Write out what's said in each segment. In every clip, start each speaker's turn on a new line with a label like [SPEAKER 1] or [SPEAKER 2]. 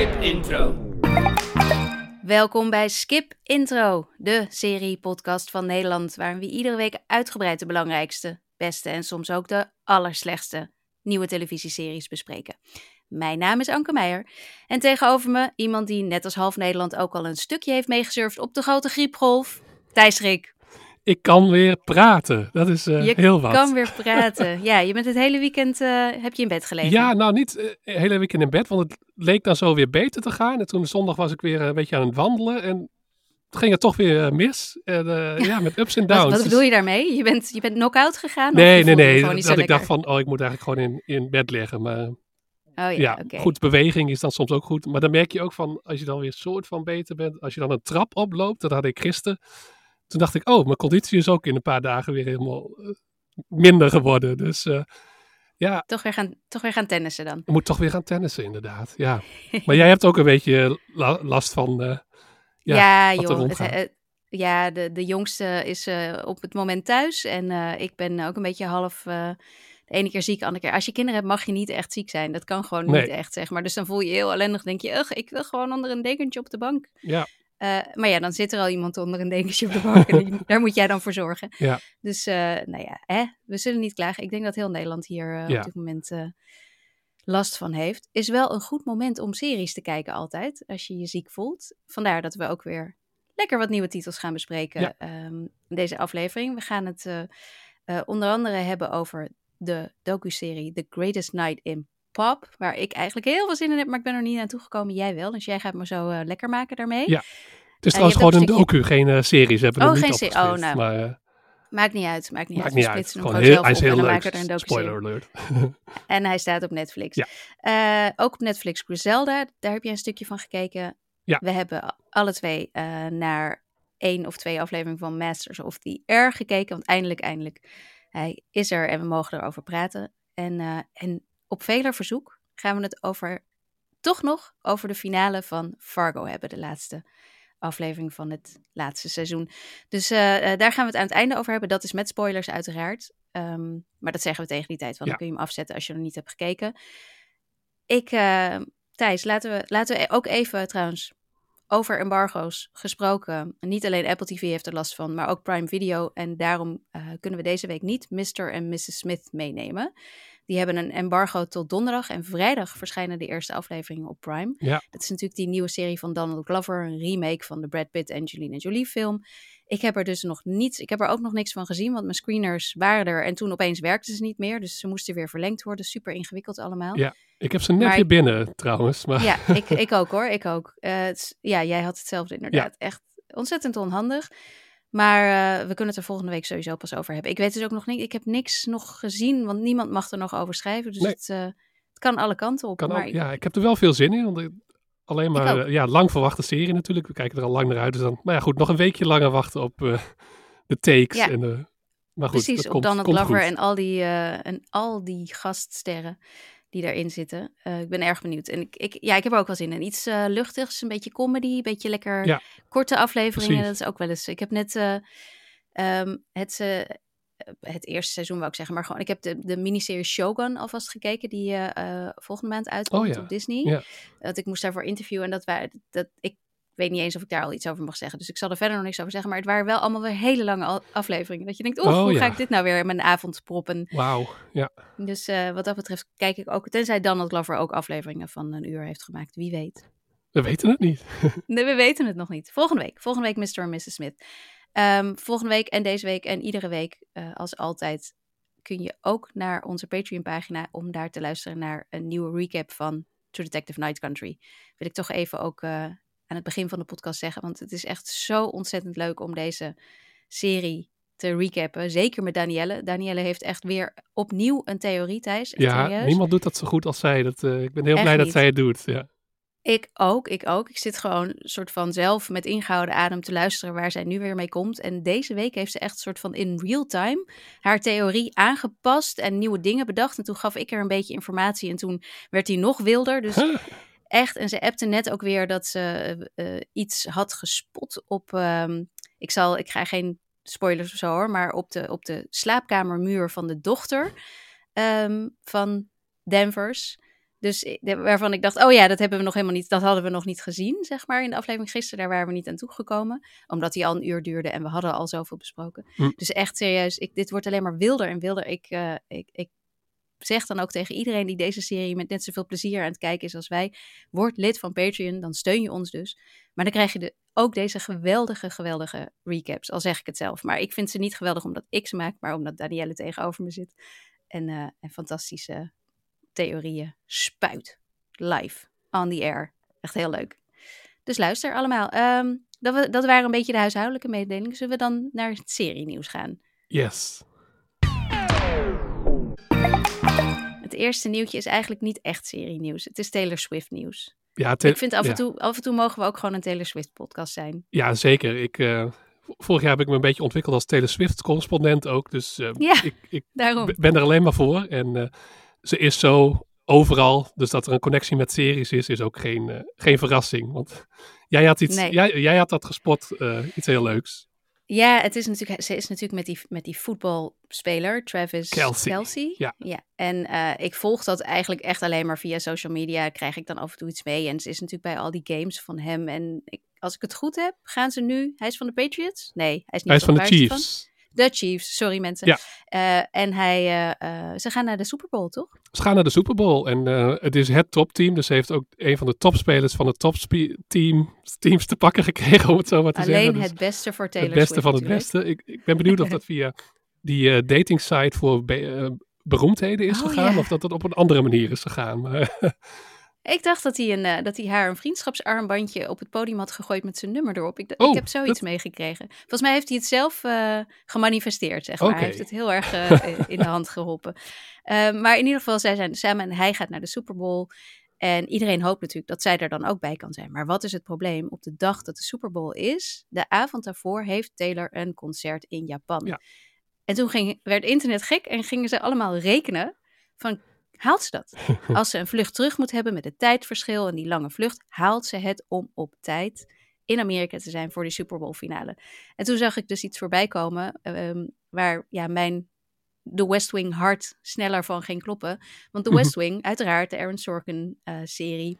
[SPEAKER 1] Skip Intro.
[SPEAKER 2] Welkom bij Skip Intro, de serie-podcast van Nederland, waarin we iedere week uitgebreid de belangrijkste, beste en soms ook de allerslechtste nieuwe televisieseries bespreken. Mijn naam is Anke Meijer en tegenover me iemand die net als half Nederland ook al een stukje heeft meegesurfd op de grote griepgolf, Thijs Rik.
[SPEAKER 3] Ik kan weer praten. Dat is uh,
[SPEAKER 2] Je
[SPEAKER 3] heel wat.
[SPEAKER 2] kan weer praten. ja, je bent het hele weekend uh, heb je in bed gelegen.
[SPEAKER 3] Ja, nou niet uh, hele weekend in bed, want het leek dan zo weer beter te gaan. En toen zondag was ik weer een beetje aan het wandelen en toen ging het toch weer mis. En, ja. ja. met ups en downs.
[SPEAKER 2] Wat, wat bedoel je daarmee? Je bent, je bent knock-out gegaan?
[SPEAKER 3] Nee, nee, nee. Dat, dat ik dacht van, oh, ik moet eigenlijk gewoon in, in bed liggen. Maar
[SPEAKER 2] oh, ja,
[SPEAKER 3] ja
[SPEAKER 2] okay.
[SPEAKER 3] goed, beweging is dan soms ook goed. Maar dan merk je ook van, als je dan weer soort van beter bent, als je dan een trap oploopt, dat had ik gisteren. Toen dacht ik, oh, mijn conditie is ook in een paar dagen weer helemaal uh, minder geworden. Dus uh, ja.
[SPEAKER 2] Toch weer, gaan, toch weer gaan tennissen dan?
[SPEAKER 3] Ik moet toch weer gaan tennissen, inderdaad. Ja. maar jij hebt ook een beetje la last van. Uh, ja,
[SPEAKER 2] ja joh. Het, het, ja, de, de jongste is op het moment thuis. En ik ben ook een beetje half. de ene keer ziek, de andere keer. Als je kinderen hebt, mag je niet echt ziek zijn. Dat kan gewoon
[SPEAKER 3] nee.
[SPEAKER 2] niet echt, zeg maar. Dus dan voel je je heel ellendig. denk je, ugh, ik wil gewoon onder een dekentje op de bank.
[SPEAKER 3] Ja.
[SPEAKER 2] Uh, maar ja, dan zit er al iemand onder een dekentje op de bank. en daar moet jij dan voor zorgen.
[SPEAKER 3] Ja.
[SPEAKER 2] Dus uh, nou ja, hè, we zullen niet klagen. Ik denk dat heel Nederland hier uh,
[SPEAKER 3] ja.
[SPEAKER 2] op dit moment last van heeft. Is wel een goed moment om series te kijken altijd. Als je je ziek voelt. Vandaar dat we ook weer lekker wat nieuwe titels gaan bespreken
[SPEAKER 3] ja.
[SPEAKER 2] um, in deze aflevering. We gaan het onder andere hebben over de docu-serie The Greatest Night in Waar ik eigenlijk heel veel zin in heb, maar ik ben er niet aan toegekomen. Jij wel, dus jij gaat me zo uh, lekker maken daarmee.
[SPEAKER 3] Ja, het is trouwens gewoon een, stukje... docu, geen uh, serie. Ze hebben
[SPEAKER 2] oh, geen serie. Oh, nou.
[SPEAKER 3] Maar,
[SPEAKER 2] maakt niet uit, maakt niet
[SPEAKER 3] maakt
[SPEAKER 2] uit.
[SPEAKER 3] niet uit. Gewoon heel,
[SPEAKER 2] zelf
[SPEAKER 3] hij is leuk.
[SPEAKER 2] er een
[SPEAKER 3] Spoiler alert.
[SPEAKER 2] en hij staat op Netflix.
[SPEAKER 3] Ja.
[SPEAKER 2] ook op Netflix Griselda, daar heb je een stukje van gekeken.
[SPEAKER 3] Ja.
[SPEAKER 2] We hebben alle twee naar één of twee afleveringen van Masters of the Air gekeken, want eindelijk, eindelijk, hij is er en we mogen erover praten. En, en op veler verzoek gaan we het over, toch nog, over de finale van Fargo hebben. De laatste aflevering van het laatste seizoen. Dus uh, uh, daar gaan we het aan het einde over hebben. Dat is met spoilers uiteraard. Um, maar dat zeggen we tegen die tijd, want
[SPEAKER 3] Ja.
[SPEAKER 2] dan kun je hem afzetten als je er niet hebt gekeken. Ik, uh, Thijs, laten we, laten we ook even trouwens over embargo's gesproken. Niet alleen Apple TV heeft er last van, maar ook Prime Video. En daarom uh, kunnen we deze week niet Mr. en Mrs. Smith meenemen. Die hebben een embargo tot donderdag en vrijdag verschijnen de eerste afleveringen op Prime.
[SPEAKER 3] Ja.
[SPEAKER 2] Dat is natuurlijk die nieuwe serie van Donald Glover, een remake van de Brad Pitt en Angelina Jolie film. Ik heb er dus nog niets, ik heb er ook nog niks van gezien, want mijn screeners waren er en toen opeens werkten ze niet meer. Dus ze moesten weer verlengd worden. Super ingewikkeld allemaal.
[SPEAKER 3] Ja, ik heb ze net
[SPEAKER 2] Maar ik-
[SPEAKER 3] binnen trouwens. Maar
[SPEAKER 2] Ja, ik, ik ook hoor, ik ook. Eh, ja, jij had hetzelfde inderdaad. Echt ontzettend onhandig. Maar eh, we kunnen het er volgende week sowieso pas over hebben. Ik weet dus ook nog niet, ik heb niks nog gezien, want niemand mag er nog over schrijven. Dus
[SPEAKER 3] Nee.
[SPEAKER 2] het, eh, het kan alle kanten op.
[SPEAKER 3] kan
[SPEAKER 2] maar
[SPEAKER 3] ook, ja, ik heb er wel veel zin in. Want ik- alleen maar eh, ja, lang verwachte serie natuurlijk. We kijken er al lang naar uit. Dus dan, maar ja, goed, nog een weekje langer wachten op de takes.
[SPEAKER 2] Ja.
[SPEAKER 3] En, maar goed,
[SPEAKER 2] Precies, op
[SPEAKER 3] komt,
[SPEAKER 2] Donald
[SPEAKER 3] komt
[SPEAKER 2] Glover en al, die, en al die gaststerren die daarin zitten. Eh, ik ben erg benieuwd. En ik, ik, ja, ik heb er ook wel zin in. Iets eh, luchtigs, een beetje comedy, een beetje lekker
[SPEAKER 3] Ja,
[SPEAKER 2] korte afleveringen.
[SPEAKER 3] precies.
[SPEAKER 2] Dat is ook wel eens. Ik heb net ehm, het, het eerste seizoen, wou ik zeggen, maar gewoon, ik heb de, de miniserie Shogun alvast gekeken, die volgende maand uitkomt
[SPEAKER 3] Oh ja,
[SPEAKER 2] op Disney.
[SPEAKER 3] ja.
[SPEAKER 2] Dat ik moest daarvoor interviewen en dat waren, dat ik weet niet eens of ik daar al iets over mag zeggen. Dus ik zal er verder nog niks over zeggen. Maar het waren wel allemaal weer hele lange afleveringen. Dat je denkt,
[SPEAKER 3] Oh,
[SPEAKER 2] hoe ga ik dit nou weer in mijn avond proppen?
[SPEAKER 3] Wauw, ja.
[SPEAKER 2] Dus eh, wat dat betreft kijk ik ook, tenzij Donald Glover ook afleveringen van een uur heeft gemaakt. Wie weet.
[SPEAKER 3] We weten het niet.
[SPEAKER 2] Nee, we weten het nog niet. Volgende week. Volgende week Mr. en Mrs. Smith. Ehm, volgende week en deze week en iedere week, eh, als altijd, kun je ook naar onze Patreon-pagina om daar te luisteren naar een nieuwe recap van True Detective Night Country. Wil ik toch even ook eh, aan het begin van de podcast zeggen, want het is echt zo ontzettend leuk om deze serie te recappen. Zeker met Danielle. Danielle heeft echt weer opnieuw een theorie, Thijs.
[SPEAKER 3] Ja,
[SPEAKER 2] serieus.
[SPEAKER 3] niemand doet dat zo goed als zij. Dat, eh, ik ben heel
[SPEAKER 2] Echt
[SPEAKER 3] blij dat zij het doet. Ja.
[SPEAKER 2] Ik ook, ik ook. Ik zit gewoon een soort van zelf met ingehouden adem te luisteren waar zij nu weer mee komt. En deze week heeft ze echt een soort van in real time haar theorie aangepast en nieuwe dingen bedacht. En toen gaf ik er een beetje informatie en toen werd hij nog wilder. Dus echt, en ze appte net ook weer dat ze eh, iets had gespot op, ehm, ik zal, ik ga geen spoilers of zo hoor, maar op de, op de slaapkamermuur van de dochter ehm, van Danvers. Dus eh, waarvan ik dacht, oh ja, dat hebben we nog helemaal niet, dat hadden we nog niet gezien, zeg maar, in de aflevering gisteren. Daar waren we niet aan toegekomen, omdat die al een uur duurde en we hadden al zoveel besproken.
[SPEAKER 3] Hm.
[SPEAKER 2] Dus echt serieus, ik, dit wordt alleen maar wilder en wilder. Ik, eh, ik, ik zeg dan ook tegen iedereen die deze serie met net zoveel plezier aan het kijken is als wij, word lid van Patreon, dan steun je ons dus. Maar dan krijg je de, ook deze geweldige, geweldige recaps, al zeg ik het zelf. Maar ik vind ze niet geweldig omdat ik ze maak, maar omdat Danielle tegenover me zit. En, eh, en fantastische theorieën spuit. Live, on the air. Echt heel leuk. Dus luister allemaal. Ehm, dat, we, dat waren een beetje de huishoudelijke mededelingen. Zullen we dan naar het serienieuws gaan?
[SPEAKER 3] Yes.
[SPEAKER 2] Eerste nieuwtje is eigenlijk niet echt serienieuws. Het is Taylor Swift nieuws.
[SPEAKER 3] Ja,
[SPEAKER 2] Ik vind af en,
[SPEAKER 3] ja.
[SPEAKER 2] toe, af en toe mogen we ook gewoon een Taylor Swift podcast zijn.
[SPEAKER 3] Ja, zeker. Ik, eh, vorig jaar heb ik me een beetje ontwikkeld als Taylor Swift-correspondent ook. Dus eh,
[SPEAKER 2] Ja.
[SPEAKER 3] ik, ik
[SPEAKER 2] Daarom.
[SPEAKER 3] ben er alleen maar voor. En eh, ze is zo overal. Dus dat er een connectie met series is, is ook geen, geen verrassing. Want jij had, iets,
[SPEAKER 2] Nee.
[SPEAKER 3] jij, jij had dat gespot, iets heel leuks.
[SPEAKER 2] Ja, het is natuurlijk, ze is natuurlijk met die, met die voetbalspeler, Travis
[SPEAKER 3] Kelce. Ja.
[SPEAKER 2] ja. En eh, ik volg dat eigenlijk echt alleen maar via social media. Krijg ik dan af en toe iets mee. En ze is natuurlijk bij al die games van hem. En ik, als ik het goed heb, gaan ze nu. Hij is van de Patriots? Nee, hij is niet
[SPEAKER 3] Hij is van de Chiefs.
[SPEAKER 2] De Chiefs, sorry mensen.
[SPEAKER 3] Ja.
[SPEAKER 2] Eh, en hij, eh, eh, ze gaan naar de Super Bowl, toch?
[SPEAKER 3] Ze gaan naar de Super Bowl en het is het topteam. Dus ze heeft ook een van de topspelers van het topteam teams te pakken gekregen, om het zo maar te
[SPEAKER 2] Alleen
[SPEAKER 3] zeggen. Dus
[SPEAKER 2] het beste voor Taylor
[SPEAKER 3] het beste
[SPEAKER 2] Swift
[SPEAKER 3] van het
[SPEAKER 2] natuurlijk.
[SPEAKER 3] beste. Ik, ik ben benieuwd of dat via die dating site voor be- beroemdheden is
[SPEAKER 2] Oh,
[SPEAKER 3] gegaan. Of dat het op een andere manier is gegaan.
[SPEAKER 2] Ik dacht dat hij, een, eh, dat hij haar een vriendschapsarmbandje op het podium had gegooid met zijn nummer erop. Ik, d-
[SPEAKER 3] Oh,
[SPEAKER 2] ik heb zoiets
[SPEAKER 3] dat-
[SPEAKER 2] meegekregen. Volgens mij heeft hij het zelf eh, gemanifesteerd, zeg maar. Hij heeft het heel erg eh, in de hand geholpen. Eh, maar in ieder geval, zij zijn samen en hij gaat naar de Super Bowl. En iedereen hoopt natuurlijk dat zij er dan ook bij kan zijn. Maar wat is het probleem? Op de dag dat de Super Bowl is, de avond daarvoor, heeft Taylor een concert in Japan.
[SPEAKER 3] Ja.
[SPEAKER 2] En toen ging, werd internet gek en gingen ze allemaal rekenen van, haalt ze dat? Als ze een vlucht terug moet hebben met het tijdverschil en die lange vlucht, haalt ze het om op tijd in Amerika te zijn voor die Super Bowl finale. En toen zag ik dus iets voorbij komen ehm, waar ja, mijn The West Wing hart sneller van ging kloppen. Want
[SPEAKER 3] Mhm.
[SPEAKER 2] West Wing, uiteraard de Aaron Sorkin eh, serie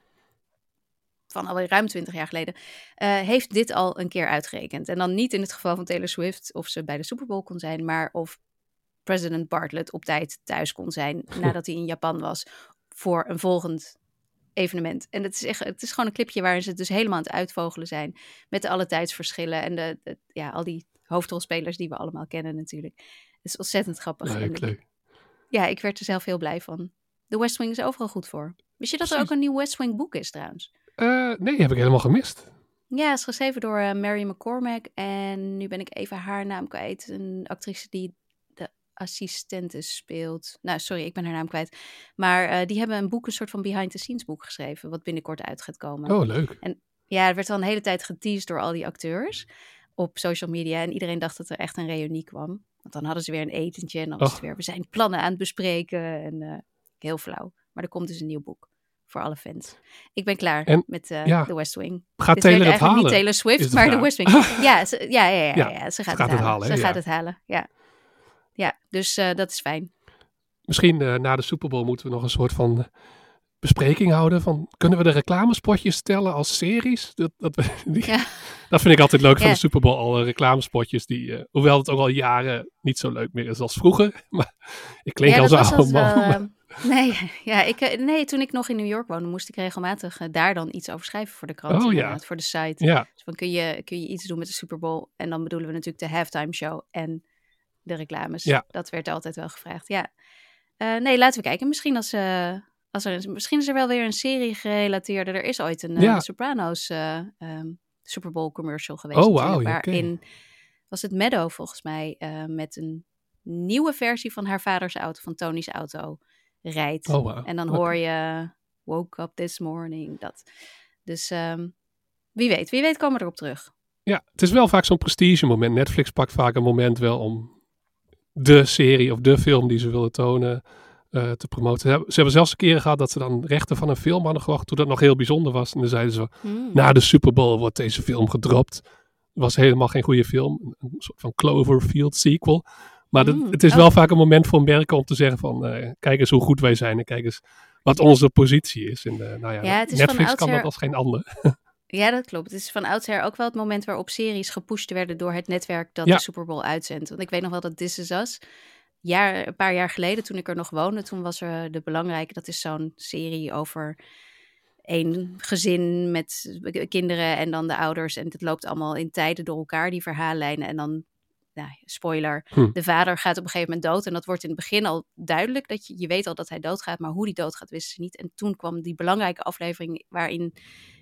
[SPEAKER 2] van alweer ruim 20 jaar geleden, eh, heeft dit al een keer uitgerekend. En dan niet in het geval van Taylor Swift of ze bij de Super Bowl kon zijn, maar of president Bartlett op tijd thuis kon zijn nadat hij in Japan was voor een volgend evenement. En het is, echt, het is gewoon een clipje waarin ze het dus helemaal aan het uitvogelen zijn met alle tijdsverschillen en de, de- ja, al die hoofdrolspelers die we allemaal kennen natuurlijk. Het is ontzettend grappig.
[SPEAKER 3] leuk.
[SPEAKER 2] Ja, ik werd er zelf heel blij van. De West Wing is overal goed voor. Wist je dat er ook een nieuw West Wing boek is trouwens?
[SPEAKER 3] Eh, nee, heb ik helemaal gemist.
[SPEAKER 2] Ja, het is geschreven door eh, Mary McCormack. En nu ben ik even haar naam kwijt. Een actrice die de assistente speelt. Nou, sorry, ik ben haar naam kwijt. Maar eh, die hebben een boek, een soort van behind-the-scenes boek geschreven. Wat binnenkort uit gaat komen.
[SPEAKER 3] Oh, leuk.
[SPEAKER 2] Ja, er werd al een hele tijd geteased door al die acteurs op social media. En iedereen dacht dat er echt een reunie kwam. Want dan hadden ze weer een etentje en dan was het
[SPEAKER 3] Och.
[SPEAKER 2] weer... We zijn plannen aan het bespreken en eh, heel flauw. Maar er komt dus een nieuw boek voor alle fans. Ik ben klaar
[SPEAKER 3] En,
[SPEAKER 2] met eh
[SPEAKER 3] ja,
[SPEAKER 2] The West Wing.
[SPEAKER 3] Gaat
[SPEAKER 2] Dit
[SPEAKER 3] Taylor het halen?
[SPEAKER 2] niet Taylor Swift,
[SPEAKER 3] de
[SPEAKER 2] maar The
[SPEAKER 3] vraag.
[SPEAKER 2] West Wing. ja, ze, ja, ja, ja, ja, ze gaat, het
[SPEAKER 3] het
[SPEAKER 2] halen.
[SPEAKER 3] halen,
[SPEAKER 2] Ze gaat het halen, ja. Ja, dus eh, dat is fijn.
[SPEAKER 3] Misschien eh, na de Super Bowl moeten we nog een soort van eh, bespreking houden. Van, kunnen we de reclamespotjes stellen als series? Dat, dat, die-
[SPEAKER 2] Ja.
[SPEAKER 3] dat vind ik altijd leuk van de Super Bowl. Al reclamespotjes. Die, hoewel het ook al jaren niet zo leuk meer is als vroeger. Maar ik klink
[SPEAKER 2] ja,
[SPEAKER 3] al
[SPEAKER 2] dat
[SPEAKER 3] zo
[SPEAKER 2] was
[SPEAKER 3] oude man.
[SPEAKER 2] wel,
[SPEAKER 3] maar-
[SPEAKER 2] nee, ja, ik, nee, toen ik nog in New York woonde, moest ik regelmatig daar dan iets over schrijven voor de krant.
[SPEAKER 3] Oh, ja.
[SPEAKER 2] Voor de site.
[SPEAKER 3] ja,
[SPEAKER 2] Dus van, kun, je, kun je iets doen met de Super Bowl? En dan bedoelen we natuurlijk de halftime show en de reclames.
[SPEAKER 3] Ja.
[SPEAKER 2] Dat werd altijd wel gevraagd, ja. Eh, nee, laten we kijken. Misschien, als, eh, als er, misschien is er wel weer een serie gerelateerde. Er is ooit een eh,
[SPEAKER 3] Ja.
[SPEAKER 2] Sopranos ehm, Super Bowl commercial geweest.
[SPEAKER 3] Oh, wauw, oké.
[SPEAKER 2] Waarin was het Meadow volgens mij met een nieuwe versie van haar vaders auto, van Tony's auto, rijdt.
[SPEAKER 3] oh wow.
[SPEAKER 2] En dan hoor je woke up this morning, dat. Dus ehm, wie weet, wie weet komen we erop terug.
[SPEAKER 3] Ja, het is wel vaak zo'n prestige moment. Netflix pakt vaak een moment wel om de serie of de film die ze willen tonen eh, te promoten. Ze hebben, ze hebben zelfs een keer gehad dat ze dan rechten van een film hadden gewacht toen dat nog heel bijzonder was. En dan zeiden ze,
[SPEAKER 2] Hmm.
[SPEAKER 3] na de Super Bowl wordt deze film gedropt. Het was helemaal geen goede film. Een soort van Cloverfield sequel. Maar dat-
[SPEAKER 2] Mm,
[SPEAKER 3] het is
[SPEAKER 2] oh.
[SPEAKER 3] wel vaak een moment voor merken om te zeggen van... eh, kijk eens hoe goed wij zijn en kijk eens wat onze positie is. Nou ja, Netflix kan dat als geen ander.
[SPEAKER 2] Ja, dat klopt. Het is van oudsher ook wel het moment waarop series gepusht werden door het netwerk dat
[SPEAKER 3] Ja.
[SPEAKER 2] de Super Bowl uitzendt. Want ik weet nog wel dat This Is Us, jaar, een paar jaar geleden toen ik er nog woonde, toen was er de belangrijke, dat is zo'n serie over één gezin met kinderen en dan de ouders. En het loopt allemaal in tijden door elkaar, die verhaallijnen. En dan, nou, spoiler,
[SPEAKER 3] Hm.
[SPEAKER 2] de vader gaat op een gegeven moment dood. En dat wordt in het begin al duidelijk, dat je, je weet al dat hij doodgaat, maar hoe die doodgaat wisten ze niet. En toen kwam die belangrijke aflevering waarin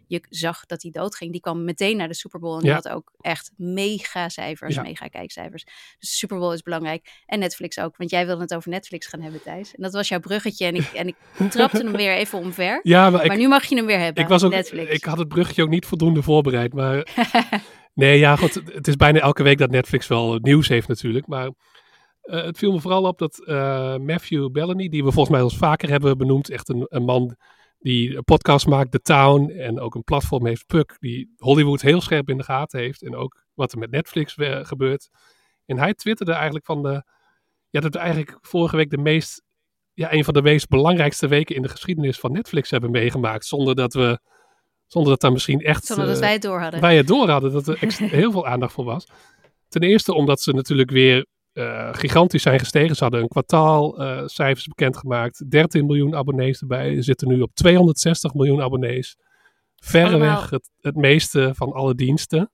[SPEAKER 2] je zag dat hij doodging. Die kwam meteen naar de Super Bowl en die
[SPEAKER 3] Ja.
[SPEAKER 2] had ook echt mega cijfers,
[SPEAKER 3] Ja.
[SPEAKER 2] mega kijkcijfers. Dus de Super Bowl is belangrijk. En Netflix ook, want jij wilde het over Netflix gaan hebben, Thijs. En dat was jouw bruggetje en ik, en ik trapte hem weer even omver.
[SPEAKER 3] Ja, maar ik,
[SPEAKER 2] maar nu mag je hem weer hebben,
[SPEAKER 3] ik, was ook,
[SPEAKER 2] Netflix.
[SPEAKER 3] ik had het bruggetje ook niet voldoende voorbereid. Maar nee, ja, goed. Het is bijna elke week dat Netflix wel nieuws heeft natuurlijk. Maar eh, het viel me vooral op dat eh, Matthew Bellamy, die we volgens mij al eens vaker hebben benoemd, echt een, een man die een podcast maakt, The Town, en ook een platform heeft, Puck, die Hollywood heel scherp in de gaten heeft. En ook wat er met Netflix gebeurt. En hij twitterde eigenlijk van de, ja, dat we eigenlijk vorige week de meest, ja, een van de meest belangrijkste weken in de geschiedenis van Netflix hebben meegemaakt. Zonder dat we, zonder dat daar misschien echt
[SPEAKER 2] Zonder dat
[SPEAKER 3] eh,
[SPEAKER 2] wij het door hadden.
[SPEAKER 3] wij het door hadden, dat er heel veel aandacht voor was. Ten eerste omdat ze natuurlijk weer eh, gigantisch zijn gestegen. Ze hadden een kwartaalcijfers bekendgemaakt. 13 miljoen abonnees erbij. Ze zitten nu op 260 miljoen abonnees. Verreweg het, het meeste van alle diensten.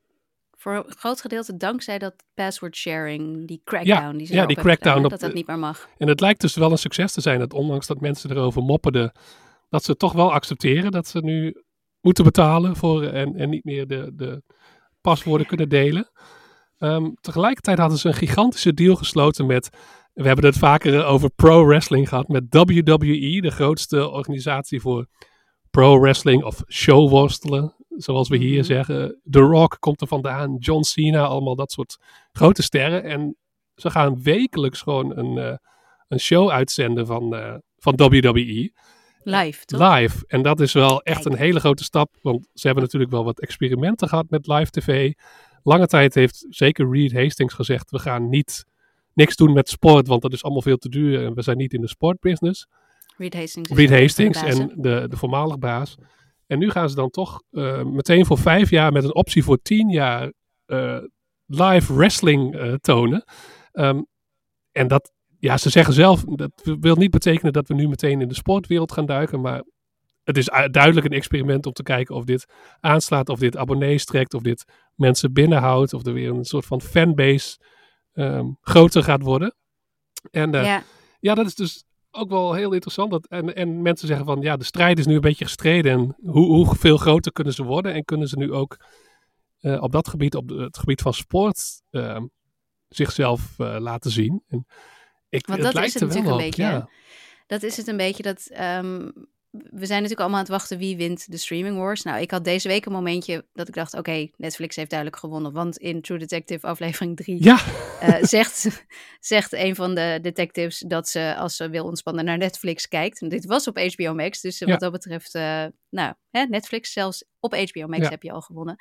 [SPEAKER 2] Voor een groot gedeelte dankzij dat password sharing, die crackdown die ze
[SPEAKER 3] ja, die
[SPEAKER 2] hebben
[SPEAKER 3] crackdown
[SPEAKER 2] gedaan,
[SPEAKER 3] op
[SPEAKER 2] dat dat niet meer mag.
[SPEAKER 3] En het lijkt dus wel een succes te zijn dat ondanks dat mensen erover mopperden, dat ze toch wel accepteren dat ze nu moeten betalen voor en, en niet meer de, de paswoorden kunnen delen. Ehm, tegelijkertijd hadden ze een gigantische deal gesloten met, we hebben het vaker over pro-wrestling gehad, met WWE, de grootste organisatie voor pro-wrestling of showworstelen, zoals we hier
[SPEAKER 2] Mhm.
[SPEAKER 3] zeggen. The Rock komt er vandaan, John Cena, allemaal dat soort grote sterren. En ze gaan wekelijks gewoon een, eh, een show uitzenden van, eh, van WWE.
[SPEAKER 2] Live, toch?
[SPEAKER 3] Live. En dat is wel echt een hele grote stap. Want ze hebben natuurlijk wel wat experimenten gehad met live tv. Lange tijd heeft zeker Reed Hastings gezegd: we gaan niet niks doen met sport, want dat is allemaal veel te duur. En we zijn niet in de sportbusiness.
[SPEAKER 2] Reed Hastings.
[SPEAKER 3] Reed
[SPEAKER 2] de
[SPEAKER 3] Hastings en de, de voormalig baas. En nu gaan ze dan toch eh, meteen voor vijf jaar met een optie voor tien jaar eh, live wrestling eh, tonen. Ehm, en dat, ja, ze zeggen zelf, dat wil niet betekenen dat we nu meteen in de sportwereld gaan duiken, maar het is duidelijk een experiment om te kijken of dit aanslaat, of dit abonnees trekt, of dit mensen binnenhoudt, of er weer een soort van fanbase ehm, groter gaat worden. En eh,
[SPEAKER 2] Ja,
[SPEAKER 3] ja, dat is dus ook wel heel interessant. Dat, en, en mensen zeggen van ja, de strijd is nu een beetje gestreden. En hoe, hoeveel groter kunnen ze worden? En kunnen ze nu ook eh, op dat gebied, op de- het gebied van sport, ehm, zichzelf eh, laten zien? En ik,
[SPEAKER 2] Want
[SPEAKER 3] het
[SPEAKER 2] dat
[SPEAKER 3] lijkt
[SPEAKER 2] is het
[SPEAKER 3] er wel
[SPEAKER 2] natuurlijk een beetje,
[SPEAKER 3] ja.
[SPEAKER 2] dat is het een beetje dat. ehm, we zijn natuurlijk allemaal aan het wachten wie wint de streaming wars. Nou, ik had deze week een momentje dat ik dacht: oké, Netflix heeft duidelijk gewonnen. Want in True Detective aflevering 3
[SPEAKER 3] Ja,
[SPEAKER 2] eh, zegt, zegt een van de detectives dat ze als ze wil ontspannen naar Netflix kijkt. En dit was op HBO Max, dus
[SPEAKER 3] Ja.
[SPEAKER 2] wat dat betreft, eh, nou, hè, Netflix zelfs op HBO Max
[SPEAKER 3] Ja.
[SPEAKER 2] heb je al gewonnen.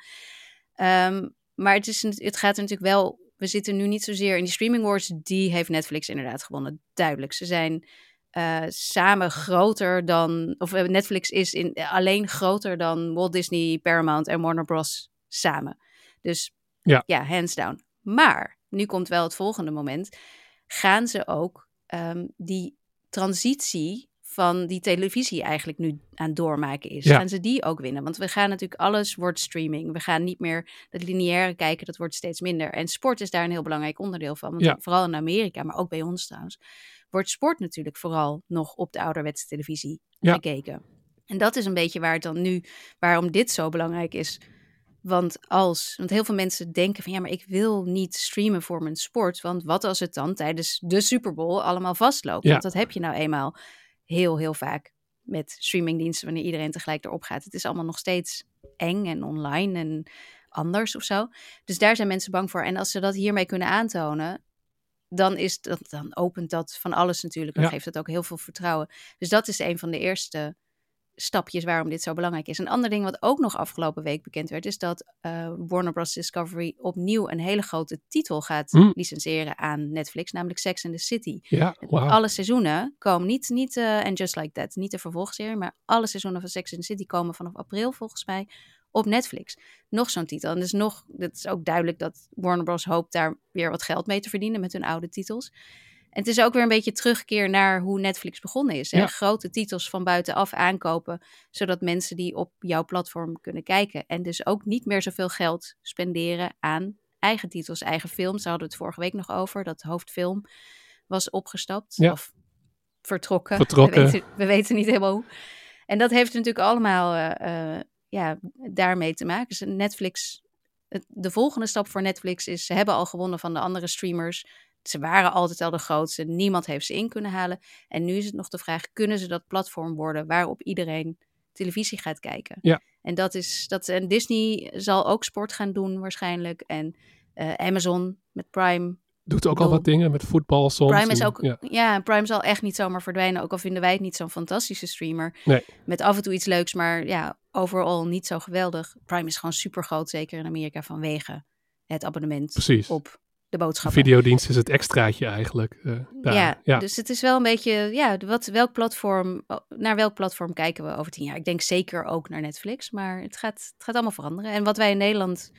[SPEAKER 2] Ehm, maar het, is, het gaat er natuurlijk wel, we zitten nu niet zozeer in die streaming wars, die heeft Netflix inderdaad gewonnen. Duidelijk, ze zijn eh, samen groter dan, of eh, Netflix is in, alleen groter dan Walt Disney, Paramount en Warner Bros. samen. Dus
[SPEAKER 3] Ja.
[SPEAKER 2] ja, hands down. Maar nu komt wel het volgende moment. Gaan ze ook ehm, die transitie van die televisie eigenlijk nu aan doormaken is?
[SPEAKER 3] Ja.
[SPEAKER 2] Gaan ze die ook winnen? Want we gaan natuurlijk, alles wordt streaming. We gaan niet meer dat lineaire kijken, dat wordt steeds minder. En sport is daar een heel belangrijk onderdeel van. Want
[SPEAKER 3] Ja.
[SPEAKER 2] vooral in Amerika, maar ook bij ons trouwens, wordt sport natuurlijk vooral nog op de ouderwetse televisie
[SPEAKER 3] Ja.
[SPEAKER 2] gekeken. En dat is een beetje waar het dan nu, waarom dit zo belangrijk is. Want als, want heel veel mensen denken van ja, maar ik wil niet streamen voor mijn sport. Want wat als het dan tijdens de Super Bowl allemaal vastloopt?
[SPEAKER 3] Ja.
[SPEAKER 2] Want dat heb je nou eenmaal heel, heel vaak met streamingdiensten wanneer iedereen tegelijk erop gaat. Het is allemaal nog steeds eng en online en anders of zo. Dus daar zijn mensen bang voor. En als ze dat hiermee kunnen aantonen, dan, is dat, dan opent dat van alles natuurlijk. Dan
[SPEAKER 3] Ja.
[SPEAKER 2] geeft het ook heel veel vertrouwen. Dus dat is een van de eerste stapjes waarom dit zo belangrijk is. Een ander ding wat ook nog afgelopen week bekend werd, is dat uh, Warner Bros. Discovery opnieuw een hele grote titel gaat
[SPEAKER 3] Hm.
[SPEAKER 2] licenseren aan Netflix, namelijk Sex and the City.
[SPEAKER 3] Ja.
[SPEAKER 2] Alle seizoenen komen niet, niet eh, en Just Like That, niet de vervolgserie, maar alle seizoenen van Sex and the City komen vanaf april volgens mij op Netflix. Nog zo'n titel. En dus nog, het is ook duidelijk dat Warner Bros. hoopt daar weer wat geld mee te verdienen met hun oude titels. En het is ook weer een beetje terugkeer naar hoe Netflix begonnen is. Hè?
[SPEAKER 3] Ja.
[SPEAKER 2] Grote titels van buitenaf aankopen, zodat mensen die op jouw platform kunnen kijken. En dus ook niet meer zoveel geld spenderen aan eigen titels, eigen films. Daar hadden we het vorige week nog over. Dat hoofdfilm was opgestapt
[SPEAKER 3] Ja.
[SPEAKER 2] of vertrokken.
[SPEAKER 3] Vertrokken.
[SPEAKER 2] We weten, we weten niet helemaal hoe. En dat heeft natuurlijk allemaal eh, eh, ja, daarmee te maken. Dus Netflix, de volgende stap voor Netflix is, ze hebben al gewonnen van de andere streamers. Ze waren altijd al de grootste. Niemand heeft ze in kunnen halen. En nu is het nog de vraag: kunnen ze dat platform worden waarop iedereen televisie gaat kijken?
[SPEAKER 3] Ja.
[SPEAKER 2] En dat is dat. En Disney zal ook sport gaan doen waarschijnlijk. En eh, Amazon met Prime.
[SPEAKER 3] Doet ook al wat dingen met voetbal soms.
[SPEAKER 2] Prime is ook.
[SPEAKER 3] Ja.
[SPEAKER 2] Prime zal echt niet zomaar verdwijnen. Ook al vinden wij het niet zo'n fantastische streamer.
[SPEAKER 3] Nee.
[SPEAKER 2] Met af en toe iets leuks, maar ja, overal niet zo geweldig. Prime is gewoon super groot, zeker in Amerika, vanwege het abonnement
[SPEAKER 3] Precies.
[SPEAKER 2] op de boodschappen.
[SPEAKER 3] videodienst is het extraatje eigenlijk. eh, daar.
[SPEAKER 2] Ja,
[SPEAKER 3] ja.
[SPEAKER 2] dus het is wel een beetje, ja, wat, welk platform, naar welk platform kijken we over tien jaar? Ik denk zeker ook naar Netflix, maar het gaat, het gaat allemaal veranderen. En wat wij in Nederland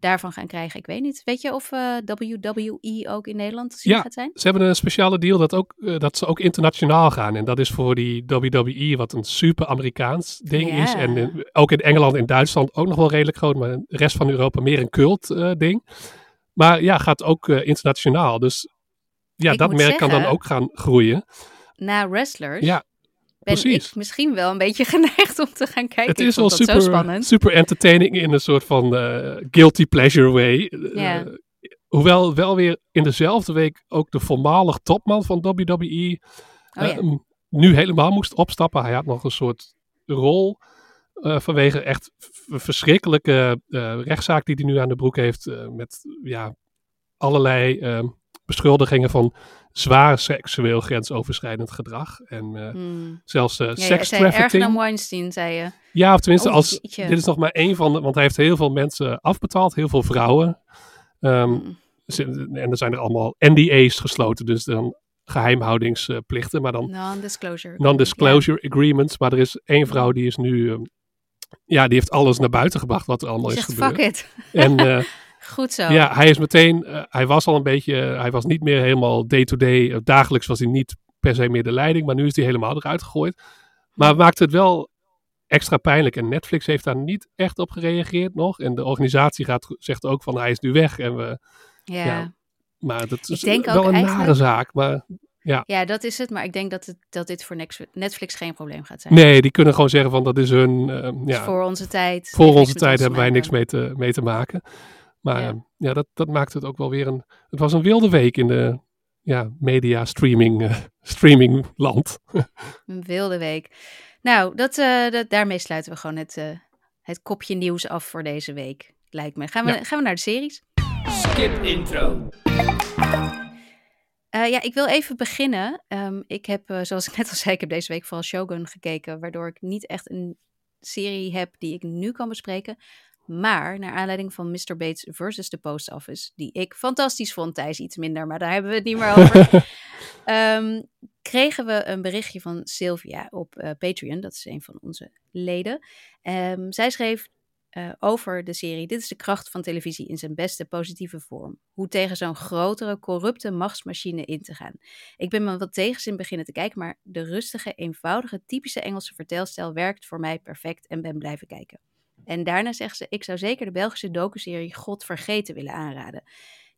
[SPEAKER 2] daarvan gaan krijgen, ik weet niet. Weet je of eh, WWE ook in Nederland
[SPEAKER 3] Ja.
[SPEAKER 2] gaat zijn?
[SPEAKER 3] Ze hebben een speciale deal dat, ook, eh, dat ze ook internationaal gaan. En dat is voor die WWE, wat een super Amerikaans ding
[SPEAKER 2] Ja.
[SPEAKER 3] is. En in- ook in Engeland en Duitsland ook nog wel redelijk groot. Maar de rest van Europa meer een cult ding. Maar ja, gaat ook eh, internationaal. Dus ja,
[SPEAKER 2] Ik
[SPEAKER 3] dat merk kan dan ook gaan groeien.
[SPEAKER 2] Na wrestlers
[SPEAKER 3] Ja,
[SPEAKER 2] ben
[SPEAKER 3] precies.
[SPEAKER 2] ik misschien wel een beetje geneigd om te gaan kijken.
[SPEAKER 3] het is wel super, super entertaining in een soort van eh, guilty pleasure way. Eh, hoewel wel weer in dezelfde week ook de voormalig topman van WWE
[SPEAKER 2] Oh ja.
[SPEAKER 3] nu helemaal moest opstappen. Hij had nog een soort rol vanwege echt verschrikkelijke eh, rechtszaak die hij nu aan de broek heeft. eh, met ja, allerlei eh, beschuldigingen van zwaar seksueel grensoverschrijdend gedrag. En eh,
[SPEAKER 2] Hmm.
[SPEAKER 3] zelfs eh
[SPEAKER 2] Ja, ja,
[SPEAKER 3] sex
[SPEAKER 2] zei erger
[SPEAKER 3] trafficking.
[SPEAKER 2] dan Weinstein, zei je.
[SPEAKER 3] Ja, of tenminste,
[SPEAKER 2] Oh,
[SPEAKER 3] als,
[SPEAKER 2] jeetje.
[SPEAKER 3] dit is nog maar één van de. Want hij heeft heel veel mensen afbetaald, heel veel vrouwen. Ehm,
[SPEAKER 2] Hmm.
[SPEAKER 3] en er zijn er allemaal NDA's gesloten, dus dan geheimhoudingsplichten. Maar dan
[SPEAKER 2] Non-disclosure.
[SPEAKER 3] non-disclosure agreements. Maar er is één vrouw die is nu. ehm, ja, die heeft alles naar buiten gebracht wat er allemaal is gebeurd.
[SPEAKER 2] fuck it.
[SPEAKER 3] En eh,
[SPEAKER 2] Goed zo.
[SPEAKER 3] ja, hij is meteen. eh, hij was al een beetje. eh, hij was niet meer helemaal day-to-day. dagelijks was hij niet per se meer de leiding. Maar nu is hij helemaal eruit gegooid. Maar maakt het wel extra pijnlijk. En Netflix heeft daar niet echt op gereageerd nog. En de organisatie gaat, zegt ook van hij is nu weg. En we,
[SPEAKER 2] Ja.
[SPEAKER 3] ja. maar dat is wel
[SPEAKER 2] ook
[SPEAKER 3] een nare zaak. Maar
[SPEAKER 2] Ja, dat is het. Maar ik denk dat, het, dat dit voor Netflix geen probleem gaat zijn.
[SPEAKER 3] nee, die kunnen gewoon zeggen van dat is hun. eh,
[SPEAKER 2] Dus
[SPEAKER 3] ja,
[SPEAKER 2] voor onze tijd.
[SPEAKER 3] voor onze tijd
[SPEAKER 2] ons
[SPEAKER 3] hebben wij niks mee te, mee te maken. Maar
[SPEAKER 2] Ja.
[SPEAKER 3] ja, ja dat, dat maakt het ook wel weer een. Het was een wilde week in de ja, media streaming, eh, streaming land.
[SPEAKER 2] Een wilde week. Nou, dat, eh, dat, daarmee sluiten we gewoon het, eh, het kopje nieuws af voor deze week. Lijkt me. Gaan we,
[SPEAKER 3] Ja.
[SPEAKER 2] gaan we naar de series?
[SPEAKER 1] Skip intro.
[SPEAKER 2] Eh, ja, ik wil even beginnen. Ehm, ik heb, eh, zoals ik net al zei, ik heb deze week vooral Shogun gekeken, waardoor ik niet echt een serie heb die ik nu kan bespreken. Maar naar aanleiding van Mr. Bates versus The Post Office, die ik fantastisch vond, Thijs iets minder, maar daar hebben we het niet meer over. Ehm, kregen we een berichtje van Sylvia op eh, Patreon, dat is een van onze leden. Ehm, zij schreef eh, over de serie Dit is de kracht van televisie in zijn beste positieve vorm. Hoe tegen zo'n grotere, corrupte machtsmachine in te gaan. Ik ben me wat tegenzin beginnen te kijken, maar de rustige, eenvoudige, typische Engelse vertelstijl werkt voor mij perfect en ben blijven kijken. En daarna zegt ze, ik zou zeker de Belgische docuserie God Vergeten willen aanraden.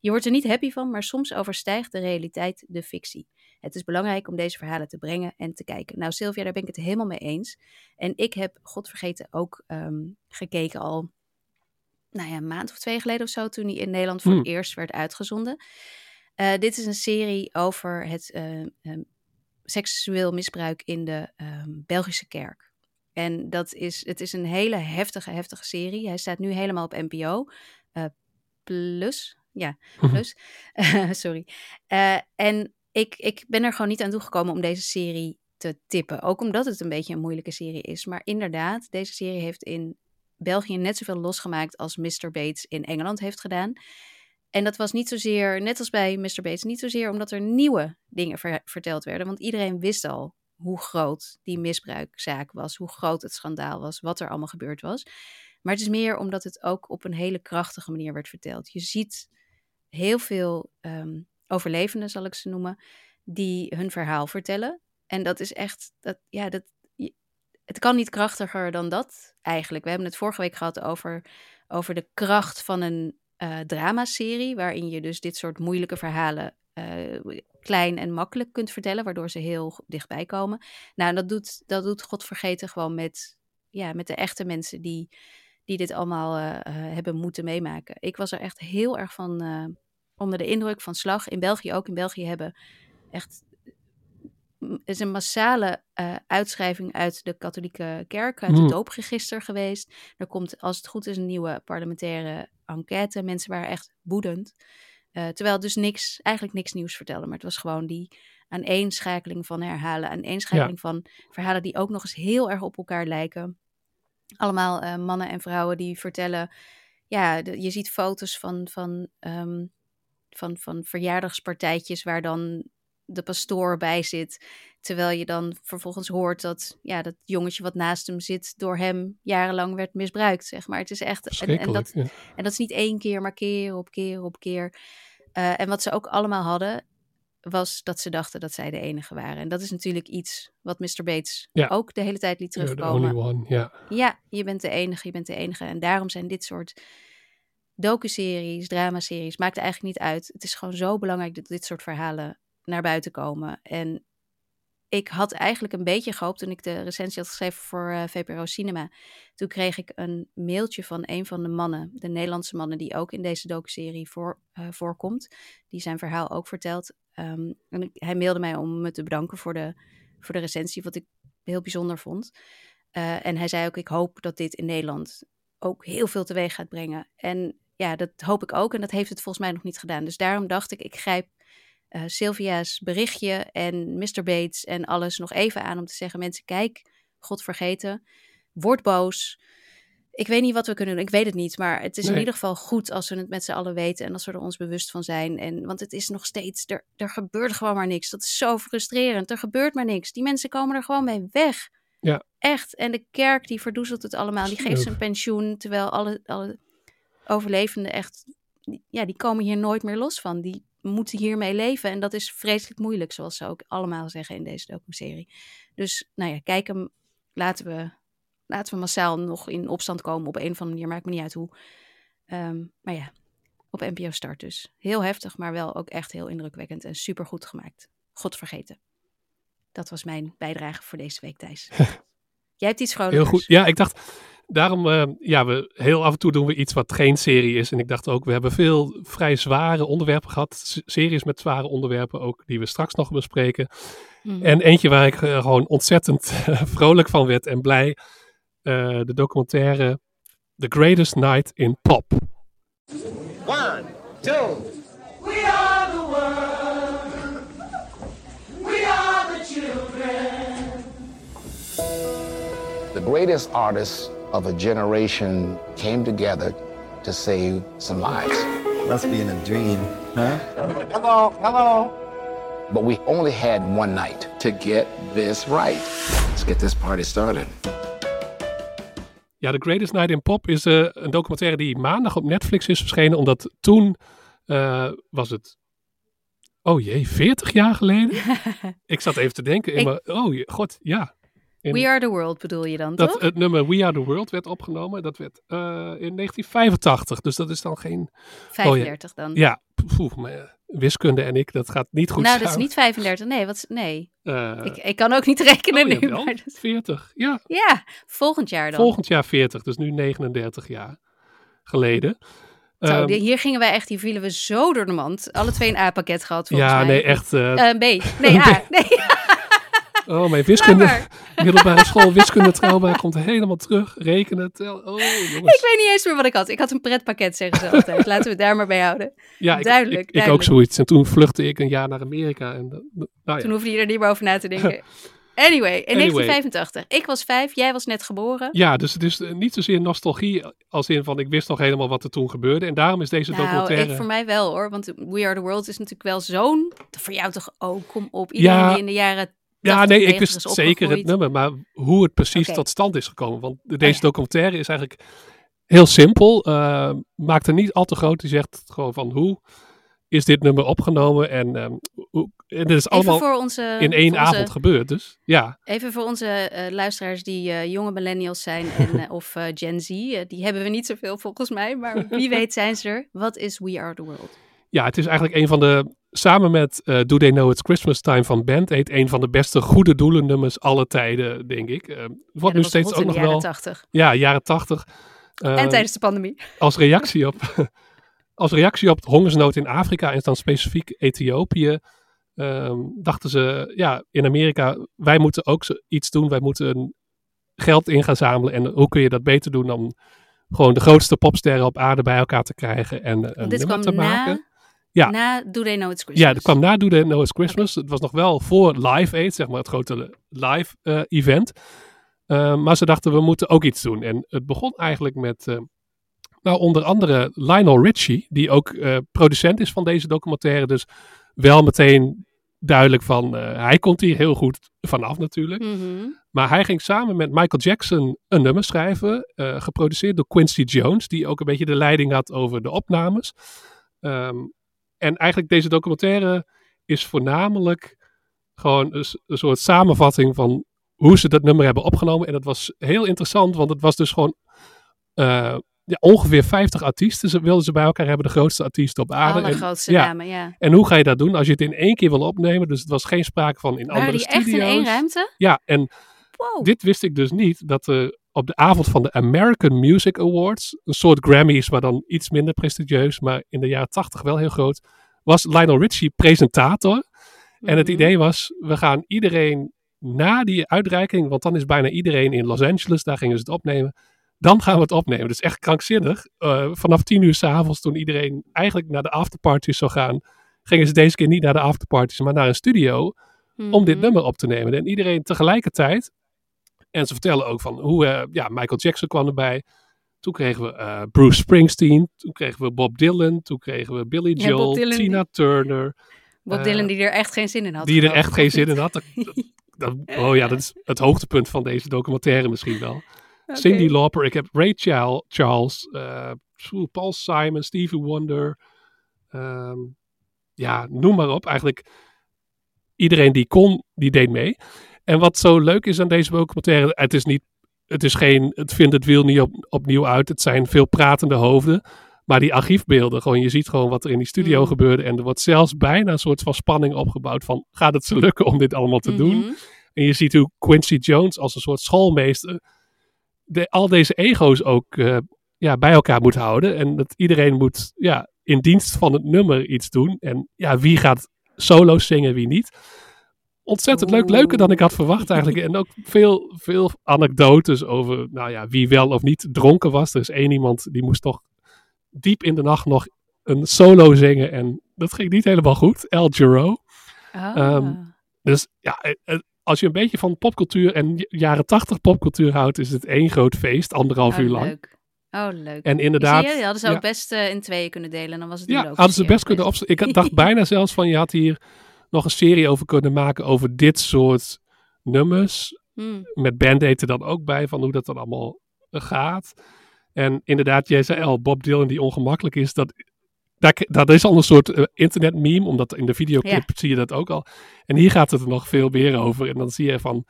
[SPEAKER 2] Je wordt er niet happy van, maar soms overstijgt de realiteit de fictie. Het is belangrijk om deze verhalen te brengen en te kijken. Nou, Sylvia, daar ben ik het helemaal mee eens. En ik heb God Vergeten ook ehm, gekeken al, nou ja, een maand of twee geleden of zo, toen hij in Nederland voor het
[SPEAKER 3] Hmm.
[SPEAKER 2] eerst werd uitgezonden. Eh, dit is een serie over het eh, ehm, seksueel misbruik in de ehm, Belgische kerk. En dat is, het is een hele heftige, heftige serie. Hij staat nu helemaal op NPO. eh, plus, ja, plus. Eh, sorry. Eh, en ik, ik ben er gewoon niet aan toegekomen om deze serie te tippen. Ook omdat het een beetje een moeilijke serie is. Maar inderdaad, deze serie heeft in België net zoveel losgemaakt als Mr. Bates in Engeland heeft gedaan. En dat was niet zozeer, net als bij Mr. Bates, niet zozeer omdat er nieuwe dingen ver- verteld werden. Want iedereen wist al hoe groot die misbruikzaak was, hoe groot het schandaal was, wat er allemaal gebeurd was. Maar het is meer omdat het ook op een hele krachtige manier werd verteld. Je ziet heel veel ehm, overlevenden, zal ik ze noemen, die hun verhaal vertellen. En dat is echt, dat, ja, dat, het kan niet krachtiger dan dat eigenlijk. We hebben het vorige week gehad over, over de kracht van een eh dramaserie, waarin je dus dit soort moeilijke verhalen eh, klein en makkelijk kunt vertellen, waardoor ze heel dichtbij komen. Nou, dat doet, dat doet God vergeten gewoon met, ja, met de echte mensen die, die dit allemaal eh, hebben moeten meemaken. Ik was er echt heel erg van onder de indruk van slag. In België ook. In België hebben echt m- is een massale eh, uitschrijving uit de katholieke kerk, uit
[SPEAKER 3] Hmm.
[SPEAKER 2] het doopregister geweest. Er komt, als het goed is, een nieuwe parlementaire enquête. Mensen waren echt woedend. Eh, terwijl dus niks, eigenlijk niks nieuws vertelde. Maar het was gewoon die aaneenschakeling van herhalen. Aaneenschakeling van verhalen die ook nog eens heel erg op elkaar lijken. Allemaal eh, mannen en vrouwen die vertellen. Ja, de- je ziet foto's van, van, ehm, van, van verjaardagspartijtjes waar dan de pastoor bij zit. Terwijl je dan vervolgens hoort dat ja, dat jongetje wat naast hem zit door hem jarenlang werd misbruikt. Zeg maar. Het is echt. En, dat,
[SPEAKER 3] ja.
[SPEAKER 2] en dat is niet één keer, maar keer op keer op keer. Eh, en wat ze ook allemaal hadden, was dat ze dachten dat zij de enige waren. En dat is natuurlijk iets wat Mr. Bates
[SPEAKER 3] Ja.
[SPEAKER 2] ook de hele tijd liet
[SPEAKER 3] You're the
[SPEAKER 2] terugkomen.
[SPEAKER 3] only one, ja.
[SPEAKER 2] Ja, je bent de enige, je bent de enige. En daarom zijn dit soort docuseries, dramaseries, maakt eigenlijk niet uit. Het is gewoon zo belangrijk dat dit soort verhalen naar buiten komen. En ik had eigenlijk een beetje gehoopt toen ik de recensie had geschreven voor eh, VPRO Cinema. Toen kreeg ik een mailtje van een van de mannen, de Nederlandse mannen die ook in deze docuserie voor, eh, voorkomt. Die zijn verhaal ook vertelt. Ehm, en hij mailde mij om me te bedanken voor de, voor de recensie, wat ik heel bijzonder vond. Eh, en hij zei ook, ik hoop dat dit in Nederland ook heel veel teweeg gaat brengen. En ja, dat hoop ik ook. En dat heeft het volgens mij nog niet gedaan. Dus daarom dacht ik, ik grijp eh, Sylvia's berichtje en Mr. Bates en alles nog even aan om te zeggen: mensen, kijk, God vergeten, word boos. Ik weet niet wat we kunnen doen, ik weet het niet. Maar het is in ieder geval goed als we het met z'n allen weten en als we er ons bewust van zijn. En, want het is nog steeds, er, er gebeurt gewoon maar niks. Dat is zo frustrerend. Er gebeurt maar niks. Die mensen komen er gewoon mee weg.
[SPEAKER 3] Ja.
[SPEAKER 2] Echt. En de kerk die verdoezelt het allemaal. Die geeft een pensioen, terwijl alle, alle overlevenden echt, ja, die komen hier nooit meer los van. Die moeten hiermee leven en dat is vreselijk moeilijk, zoals ze ook allemaal zeggen in deze docuserie. Dus, nou ja, kijk hem, laten we, laten we massaal nog in opstand komen op een of andere manier, maakt me niet uit hoe. Ehm, maar ja, op NPO Start dus. Heel heftig, maar wel ook echt heel indrukwekkend en super goed gemaakt. God vergeten. Dat was mijn bijdrage voor deze week, Thijs. Jij hebt iets vrolijkers.
[SPEAKER 3] Heel goed. Ja, ik dacht, daarom, eh, ja, we, heel af en toe doen we iets wat geen serie is. En ik dacht ook, we hebben veel vrij zware onderwerpen gehad. Series met zware onderwerpen ook, die we straks nog bespreken.
[SPEAKER 2] Mhm.
[SPEAKER 3] En eentje waar ik eh, gewoon ontzettend vrolijk van werd en blij. eh, de documentaire The Greatest Night in Pop.
[SPEAKER 1] One, two.
[SPEAKER 4] We are the world. We are the children.
[SPEAKER 5] The greatest artists of a generation came together to save some lives.
[SPEAKER 6] Must be in a dream, huh?
[SPEAKER 5] Hello, hello. But we only had one night to get this right. Let's get this party started.
[SPEAKER 3] Ja, The Greatest Night in Pop is eh, een documentaire die maandag op Netflix is verschenen. Omdat toen eh, was het, oh jee, 40 jaar geleden? ik zat even te denken, in
[SPEAKER 2] Ik-
[SPEAKER 3] mijn- oh je- god, ja. In-
[SPEAKER 2] We Are The World bedoel je dan,
[SPEAKER 3] dat
[SPEAKER 2] toch?
[SPEAKER 3] het nummer We Are The World werd opgenomen. Dat werd eh, in 1985, dus dat is dan geen...
[SPEAKER 2] 35 dan.
[SPEAKER 3] Ja, maar, eh, wiskunde en ik, dat gaat niet goed
[SPEAKER 2] nou, dat is
[SPEAKER 3] samen.
[SPEAKER 2] niet 35. Nee, wat, nee.
[SPEAKER 3] Eh,
[SPEAKER 2] ik, ik kan ook niet rekenen
[SPEAKER 3] oh,
[SPEAKER 2] nu. Maar dat-
[SPEAKER 3] 40, ja.
[SPEAKER 2] ja, volgend jaar dan.
[SPEAKER 3] Volgend jaar 40, dus nu 39 jaar geleden.
[SPEAKER 2] Zo,
[SPEAKER 3] Ehm,
[SPEAKER 2] hier gingen wij echt, hier vielen we zo door de mand. Alle twee een A-pakket gehad volgens
[SPEAKER 3] ja,
[SPEAKER 2] mij.
[SPEAKER 3] nee, echt. eh,
[SPEAKER 2] B. Nee, A. Nee,
[SPEAKER 3] oh, mijn wiskunde, middelbare school wiskunde trauma komt helemaal terug. Rekenen, tel. Oh, jongens.
[SPEAKER 2] ik weet niet eens meer wat ik had. Ik had een pretpakket, zeggen ze altijd. Laten we het daar maar bij houden.
[SPEAKER 3] ja, ik,
[SPEAKER 2] duidelijk,
[SPEAKER 3] Ik, ook zoiets. En toen vluchtte ik een jaar naar Amerika. En, nou ja.
[SPEAKER 2] Toen hoefde je er niet meer over na te denken. Anyway, in
[SPEAKER 3] Anyway.
[SPEAKER 2] 1985. Ik was vijf, jij was net geboren.
[SPEAKER 3] Ja, dus het is eh, niet zozeer nostalgie als in van ik wist nog helemaal wat er toen gebeurde. En daarom is deze
[SPEAKER 2] Nou,
[SPEAKER 3] documentaire...
[SPEAKER 2] ik, voor mij wel hoor. Want We Are The World is natuurlijk wel zo'n... Voor jou toch ook, kom op. Iedereen
[SPEAKER 3] Ja.
[SPEAKER 2] die in de jaren
[SPEAKER 3] Ja,
[SPEAKER 2] 80,
[SPEAKER 3] nee, ik
[SPEAKER 2] 90
[SPEAKER 3] wist
[SPEAKER 2] is
[SPEAKER 3] zeker het nummer, maar hoe het precies tot stand is gekomen. Want deze
[SPEAKER 2] ja.
[SPEAKER 3] documentaire is eigenlijk heel simpel. eh, maakt er niet al te groot. Die zegt gewoon van hoe is dit nummer opgenomen. En, ehm, hoe, en het is allemaal
[SPEAKER 2] voor onze...
[SPEAKER 3] in één
[SPEAKER 2] onze-
[SPEAKER 3] avond gebeurd. Dus ja,
[SPEAKER 2] Even voor onze eh, luisteraars die eh, jonge millennials zijn en, of Gen Z. die hebben we niet zoveel volgens mij, maar wie weet zijn ze er. Wat is We Are The World?
[SPEAKER 3] ja, het is eigenlijk een van de... Samen met eh, Do They Know It's Christmas Time van Band Aid. Een van de beste goede doelen nummers alle tijden, denk ik. Eh, wordt
[SPEAKER 2] Ja,
[SPEAKER 3] nu steeds ook nog
[SPEAKER 2] jaren
[SPEAKER 3] wel...
[SPEAKER 2] 80.
[SPEAKER 3] Ja, jaren tachtig.
[SPEAKER 2] en
[SPEAKER 3] Eh,
[SPEAKER 2] tijdens de pandemie.
[SPEAKER 3] als reactie op, als reactie op de hongersnood in Afrika en dan specifiek Ethiopië, ehm, dachten ze, ja, in Amerika, wij moeten ook iets doen. Wij moeten geld in gaan zamelen. En hoe kun je dat beter doen dan gewoon de grootste popsterren op aarde bij elkaar te krijgen en eh, een
[SPEAKER 2] dit
[SPEAKER 3] nummer
[SPEAKER 2] kwam
[SPEAKER 3] te maken?
[SPEAKER 2] na,
[SPEAKER 3] Ja.
[SPEAKER 2] na Do They Know It's Christmas.
[SPEAKER 3] Ja, dat kwam na Do They Know It's Christmas. Het was nog wel voor Live Aid, zeg maar het grote live eh, event. Eh, maar ze dachten, we moeten ook iets doen. En het begon eigenlijk met, eh, nou onder andere Lionel Richie, die ook producent is van deze documentaire. Dus wel meteen duidelijk van, hij komt hier heel goed vanaf natuurlijk.
[SPEAKER 2] Mhm.
[SPEAKER 3] Maar hij ging samen met Michael Jackson een nummer schrijven, geproduceerd door Quincy Jones, die ook een beetje de leiding had over de opnames. Ehm, en eigenlijk deze documentaire is voornamelijk gewoon een, soort samenvatting van hoe ze dat nummer hebben opgenomen. En dat was heel interessant, want het was dus gewoon eh, ja, ongeveer 50 artiesten. Ze wilden ze bij elkaar hebben, de grootste artiesten op aarde. En- ja.
[SPEAKER 2] namen, ja.
[SPEAKER 3] En hoe ga je dat doen als je het in één keer wil opnemen? Dus het was geen sprake van in
[SPEAKER 2] Waren
[SPEAKER 3] andere
[SPEAKER 2] die echt
[SPEAKER 3] studio's.
[SPEAKER 2] in één ruimte?
[SPEAKER 3] Ja, en
[SPEAKER 2] Wow.
[SPEAKER 3] dit wist ik dus niet, dat er op de avond van de American Music Awards, een soort Grammys, maar dan iets minder prestigieus, maar in de jaren tachtig wel heel groot, was Lionel Richie presentator. En het
[SPEAKER 2] Mhm.
[SPEAKER 3] idee was, we gaan iedereen na die uitreiking, want dan is bijna iedereen in Los Angeles, daar gingen ze het opnemen, dan gaan we het opnemen. Dus echt krankzinnig. Eh, vanaf tien uur s'avonds, toen iedereen eigenlijk naar de afterparties zou gaan, gingen ze deze keer niet naar de afterparties, maar naar een studio om dit
[SPEAKER 2] Mhm.
[SPEAKER 3] nummer op te nemen. En iedereen tegelijkertijd. En ze vertellen ook van hoe, eh, ja, Michael Jackson kwam erbij. Toen kregen we eh, Bruce Springsteen. Toen kregen we Bob Dylan. Toen kregen we Billy Joel, Tina Turner.
[SPEAKER 2] Bob
[SPEAKER 3] eh,
[SPEAKER 2] Dylan die er echt geen zin in had.
[SPEAKER 3] Die er echt geen zin in had. Dat, oh ja, dat is het hoogtepunt van deze documentaire misschien wel. Cindy Lauper. Ik heb Ray Chal- Charles. Paul Simon. Stevie Wonder. ehm, ja, noem maar op. Eigenlijk iedereen die kon, die deed mee. En wat zo leuk is aan deze documentaire, het is niet, het is geen, het vindt het wiel niet op, opnieuw uit. Het zijn veel pratende hoofden. Maar die archiefbeelden, gewoon, je ziet gewoon wat er in die studio
[SPEAKER 2] Mm.
[SPEAKER 3] gebeurde. En er wordt zelfs bijna een soort van spanning opgebouwd van, gaat het ze lukken om dit allemaal te doen?
[SPEAKER 2] Mhm.
[SPEAKER 3] En je ziet hoe Quincy Jones als een soort schoolmeester de, al deze ego's ook eh, ja, bij elkaar moet houden. En dat iedereen moet ja, in dienst van het nummer iets doen. En ja, wie gaat solo's zingen, wie niet. Ontzettend leuk, leuker dan ik had verwacht eigenlijk. En ook veel, veel anekdotes over nou ja, wie wel of niet dronken was. Er is één iemand die moest toch diep in de nacht nog een solo zingen. En dat ging niet helemaal goed. El Giro.
[SPEAKER 2] Ah.
[SPEAKER 3] Ehm, Dus ja, eh, eh, als je een beetje van popcultuur en jaren tachtig popcultuur houdt, is het één groot feest, anderhalf
[SPEAKER 2] oh,
[SPEAKER 3] uur lang.
[SPEAKER 2] Leuk. Oh, leuk.
[SPEAKER 3] En inderdaad,
[SPEAKER 2] Zie je, hadden ze
[SPEAKER 3] ja.
[SPEAKER 2] ook best eh, in tweeën kunnen delen. Dan was het
[SPEAKER 3] ja, hadden ze best kunnen opzetten. Ik dacht bijna zelfs van, je had hier nog een serie over kunnen maken over dit soort nummers.
[SPEAKER 2] Hmm.
[SPEAKER 3] Met Band-Aid er dan ook bij, van hoe dat dan allemaal gaat. En inderdaad, jij zei al, Bob Dylan die ongemakkelijk is, dat, dat, dat is al een soort eh, internet meme, omdat in de videoclip zie je dat ook al. En hier gaat het er nog veel meer over. En dan zie je van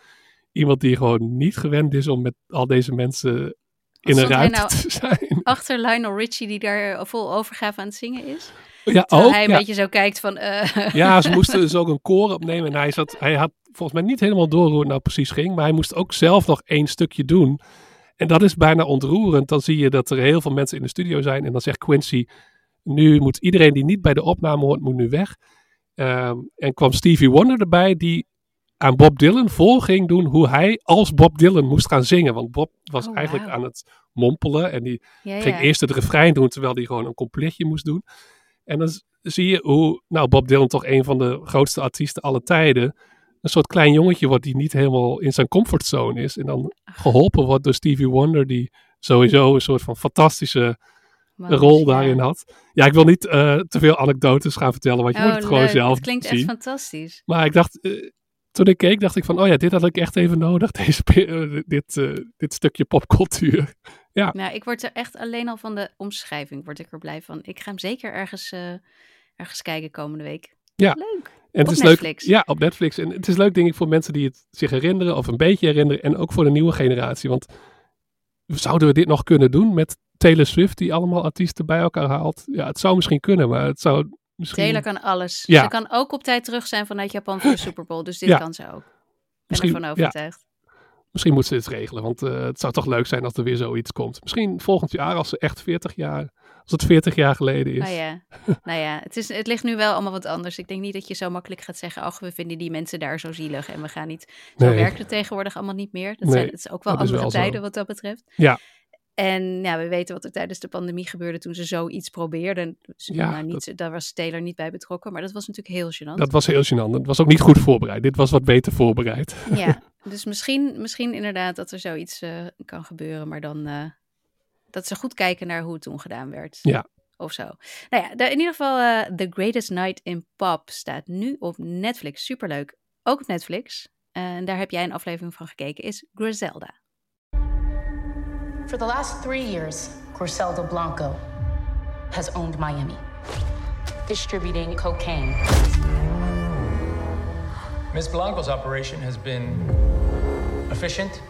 [SPEAKER 3] iemand die gewoon niet gewend is om met al deze mensen in een ruimte
[SPEAKER 2] nou-
[SPEAKER 3] te zijn.
[SPEAKER 2] Achter Lionel Richie die daar vol overgave aan het zingen is.
[SPEAKER 3] Ja,
[SPEAKER 2] Terwijl
[SPEAKER 3] ook.
[SPEAKER 2] hij een
[SPEAKER 3] ja.
[SPEAKER 2] beetje zo kijkt van... eh,
[SPEAKER 3] Ja, ze moesten dus ook een koor opnemen. En hij, zat, hij had volgens mij niet helemaal door hoe het nou precies ging. Maar hij moest ook zelf nog één stukje doen. En dat is bijna ontroerend. Dan zie je dat er heel veel mensen in de studio zijn. En dan zegt Quincy, nu moet iedereen die niet bij de opname hoort, moet nu weg. Ehm, en kwam Stevie Wonder erbij, die aan Bob Dylan voor ging doen hoe hij als Bob Dylan moest gaan zingen. Want Bob was
[SPEAKER 2] Oh,
[SPEAKER 3] eigenlijk aan het mompelen. En die
[SPEAKER 2] ja,
[SPEAKER 3] ging
[SPEAKER 2] ja.
[SPEAKER 3] eerst het refrein doen, terwijl hij gewoon een completje moest doen. En dan zie je hoe, nou, Bob Dylan toch een van de grootste artiesten aller tijden, een soort klein jongetje wordt die niet helemaal in zijn comfortzone is. En dan geholpen wordt door Stevie Wonder, die sowieso een soort van fantastische rol daarin had. Ja, ik wil niet eh, te veel anekdotes gaan vertellen, want je
[SPEAKER 2] Oh,
[SPEAKER 3] moet het gewoon zelf
[SPEAKER 2] Het klinkt
[SPEAKER 3] zien.
[SPEAKER 2] echt fantastisch.
[SPEAKER 3] Maar ik dacht, eh, toen ik keek, dacht ik van, oh ja, dit had ik echt even nodig, deze, eh, dit, dit stukje popcultuur.
[SPEAKER 2] Nou, ik word er echt alleen al van de omschrijving word ik er blij van. Ik ga hem zeker ergens, eh, ergens kijken komende week.
[SPEAKER 3] Ja.
[SPEAKER 2] Leuk.
[SPEAKER 3] En het
[SPEAKER 2] Op
[SPEAKER 3] is
[SPEAKER 2] Netflix.
[SPEAKER 3] leuk. Ja, op Netflix. En het is leuk, denk ik, voor mensen die het zich herinneren of een beetje herinneren. En ook voor de nieuwe generatie. Want zouden we dit nog kunnen doen met Taylor Swift, die allemaal artiesten bij elkaar haalt? Ja, het zou misschien kunnen, maar het zou misschien.
[SPEAKER 2] Taylor kan alles.
[SPEAKER 3] Ja.
[SPEAKER 2] Ze kan ook op tijd terug zijn vanuit Japan voor de Super Bowl. Dus dit
[SPEAKER 3] Ja.
[SPEAKER 2] kan ze ook. Ik ben
[SPEAKER 3] Misschien-
[SPEAKER 2] ervan
[SPEAKER 3] ja. Misschien moet ze dit regelen, want eh, het zou toch leuk zijn als er weer zoiets komt. Misschien volgend jaar, als ze echt 40 jaar, als het 40 jaar geleden is.
[SPEAKER 2] Nou ja, nou ja het, is, het ligt nu wel allemaal wat anders. Ik denk niet dat je zo makkelijk gaat zeggen... ach, we vinden die mensen daar zo zielig en we gaan niet... Zo
[SPEAKER 3] Nee.
[SPEAKER 2] werkt het tegenwoordig allemaal niet meer. Dat,
[SPEAKER 3] Nee,
[SPEAKER 2] zijn, het is ook wel andere
[SPEAKER 3] wel zo.
[SPEAKER 2] tijden wat dat betreft.
[SPEAKER 3] Ja.
[SPEAKER 2] En ja, we weten wat er tijdens de pandemie gebeurde toen ze zoiets probeerden. Dus,
[SPEAKER 3] Ja,
[SPEAKER 2] nou, niet, Daar was Taylor niet bij betrokken, maar dat was natuurlijk heel gênant.
[SPEAKER 3] Dat was heel gênant. Het was ook niet goed voorbereid. Dit was wat beter voorbereid.
[SPEAKER 2] Ja, dus misschien, misschien inderdaad dat er zoiets eh, kan gebeuren, maar dan eh, dat ze goed kijken naar hoe het toen gedaan werd.
[SPEAKER 3] Ja.
[SPEAKER 2] Of zo. Nou ja, de- in ieder geval eh, The Greatest Night in Pop staat nu op Netflix. Superleuk. Ook op Netflix. En daar heb jij een aflevering van gekeken, is Griselda.
[SPEAKER 7] For the last three years, Griselda Blanco has owned Miami, distributing cocaine.
[SPEAKER 8] Ms. Blanco's operation has been efficient,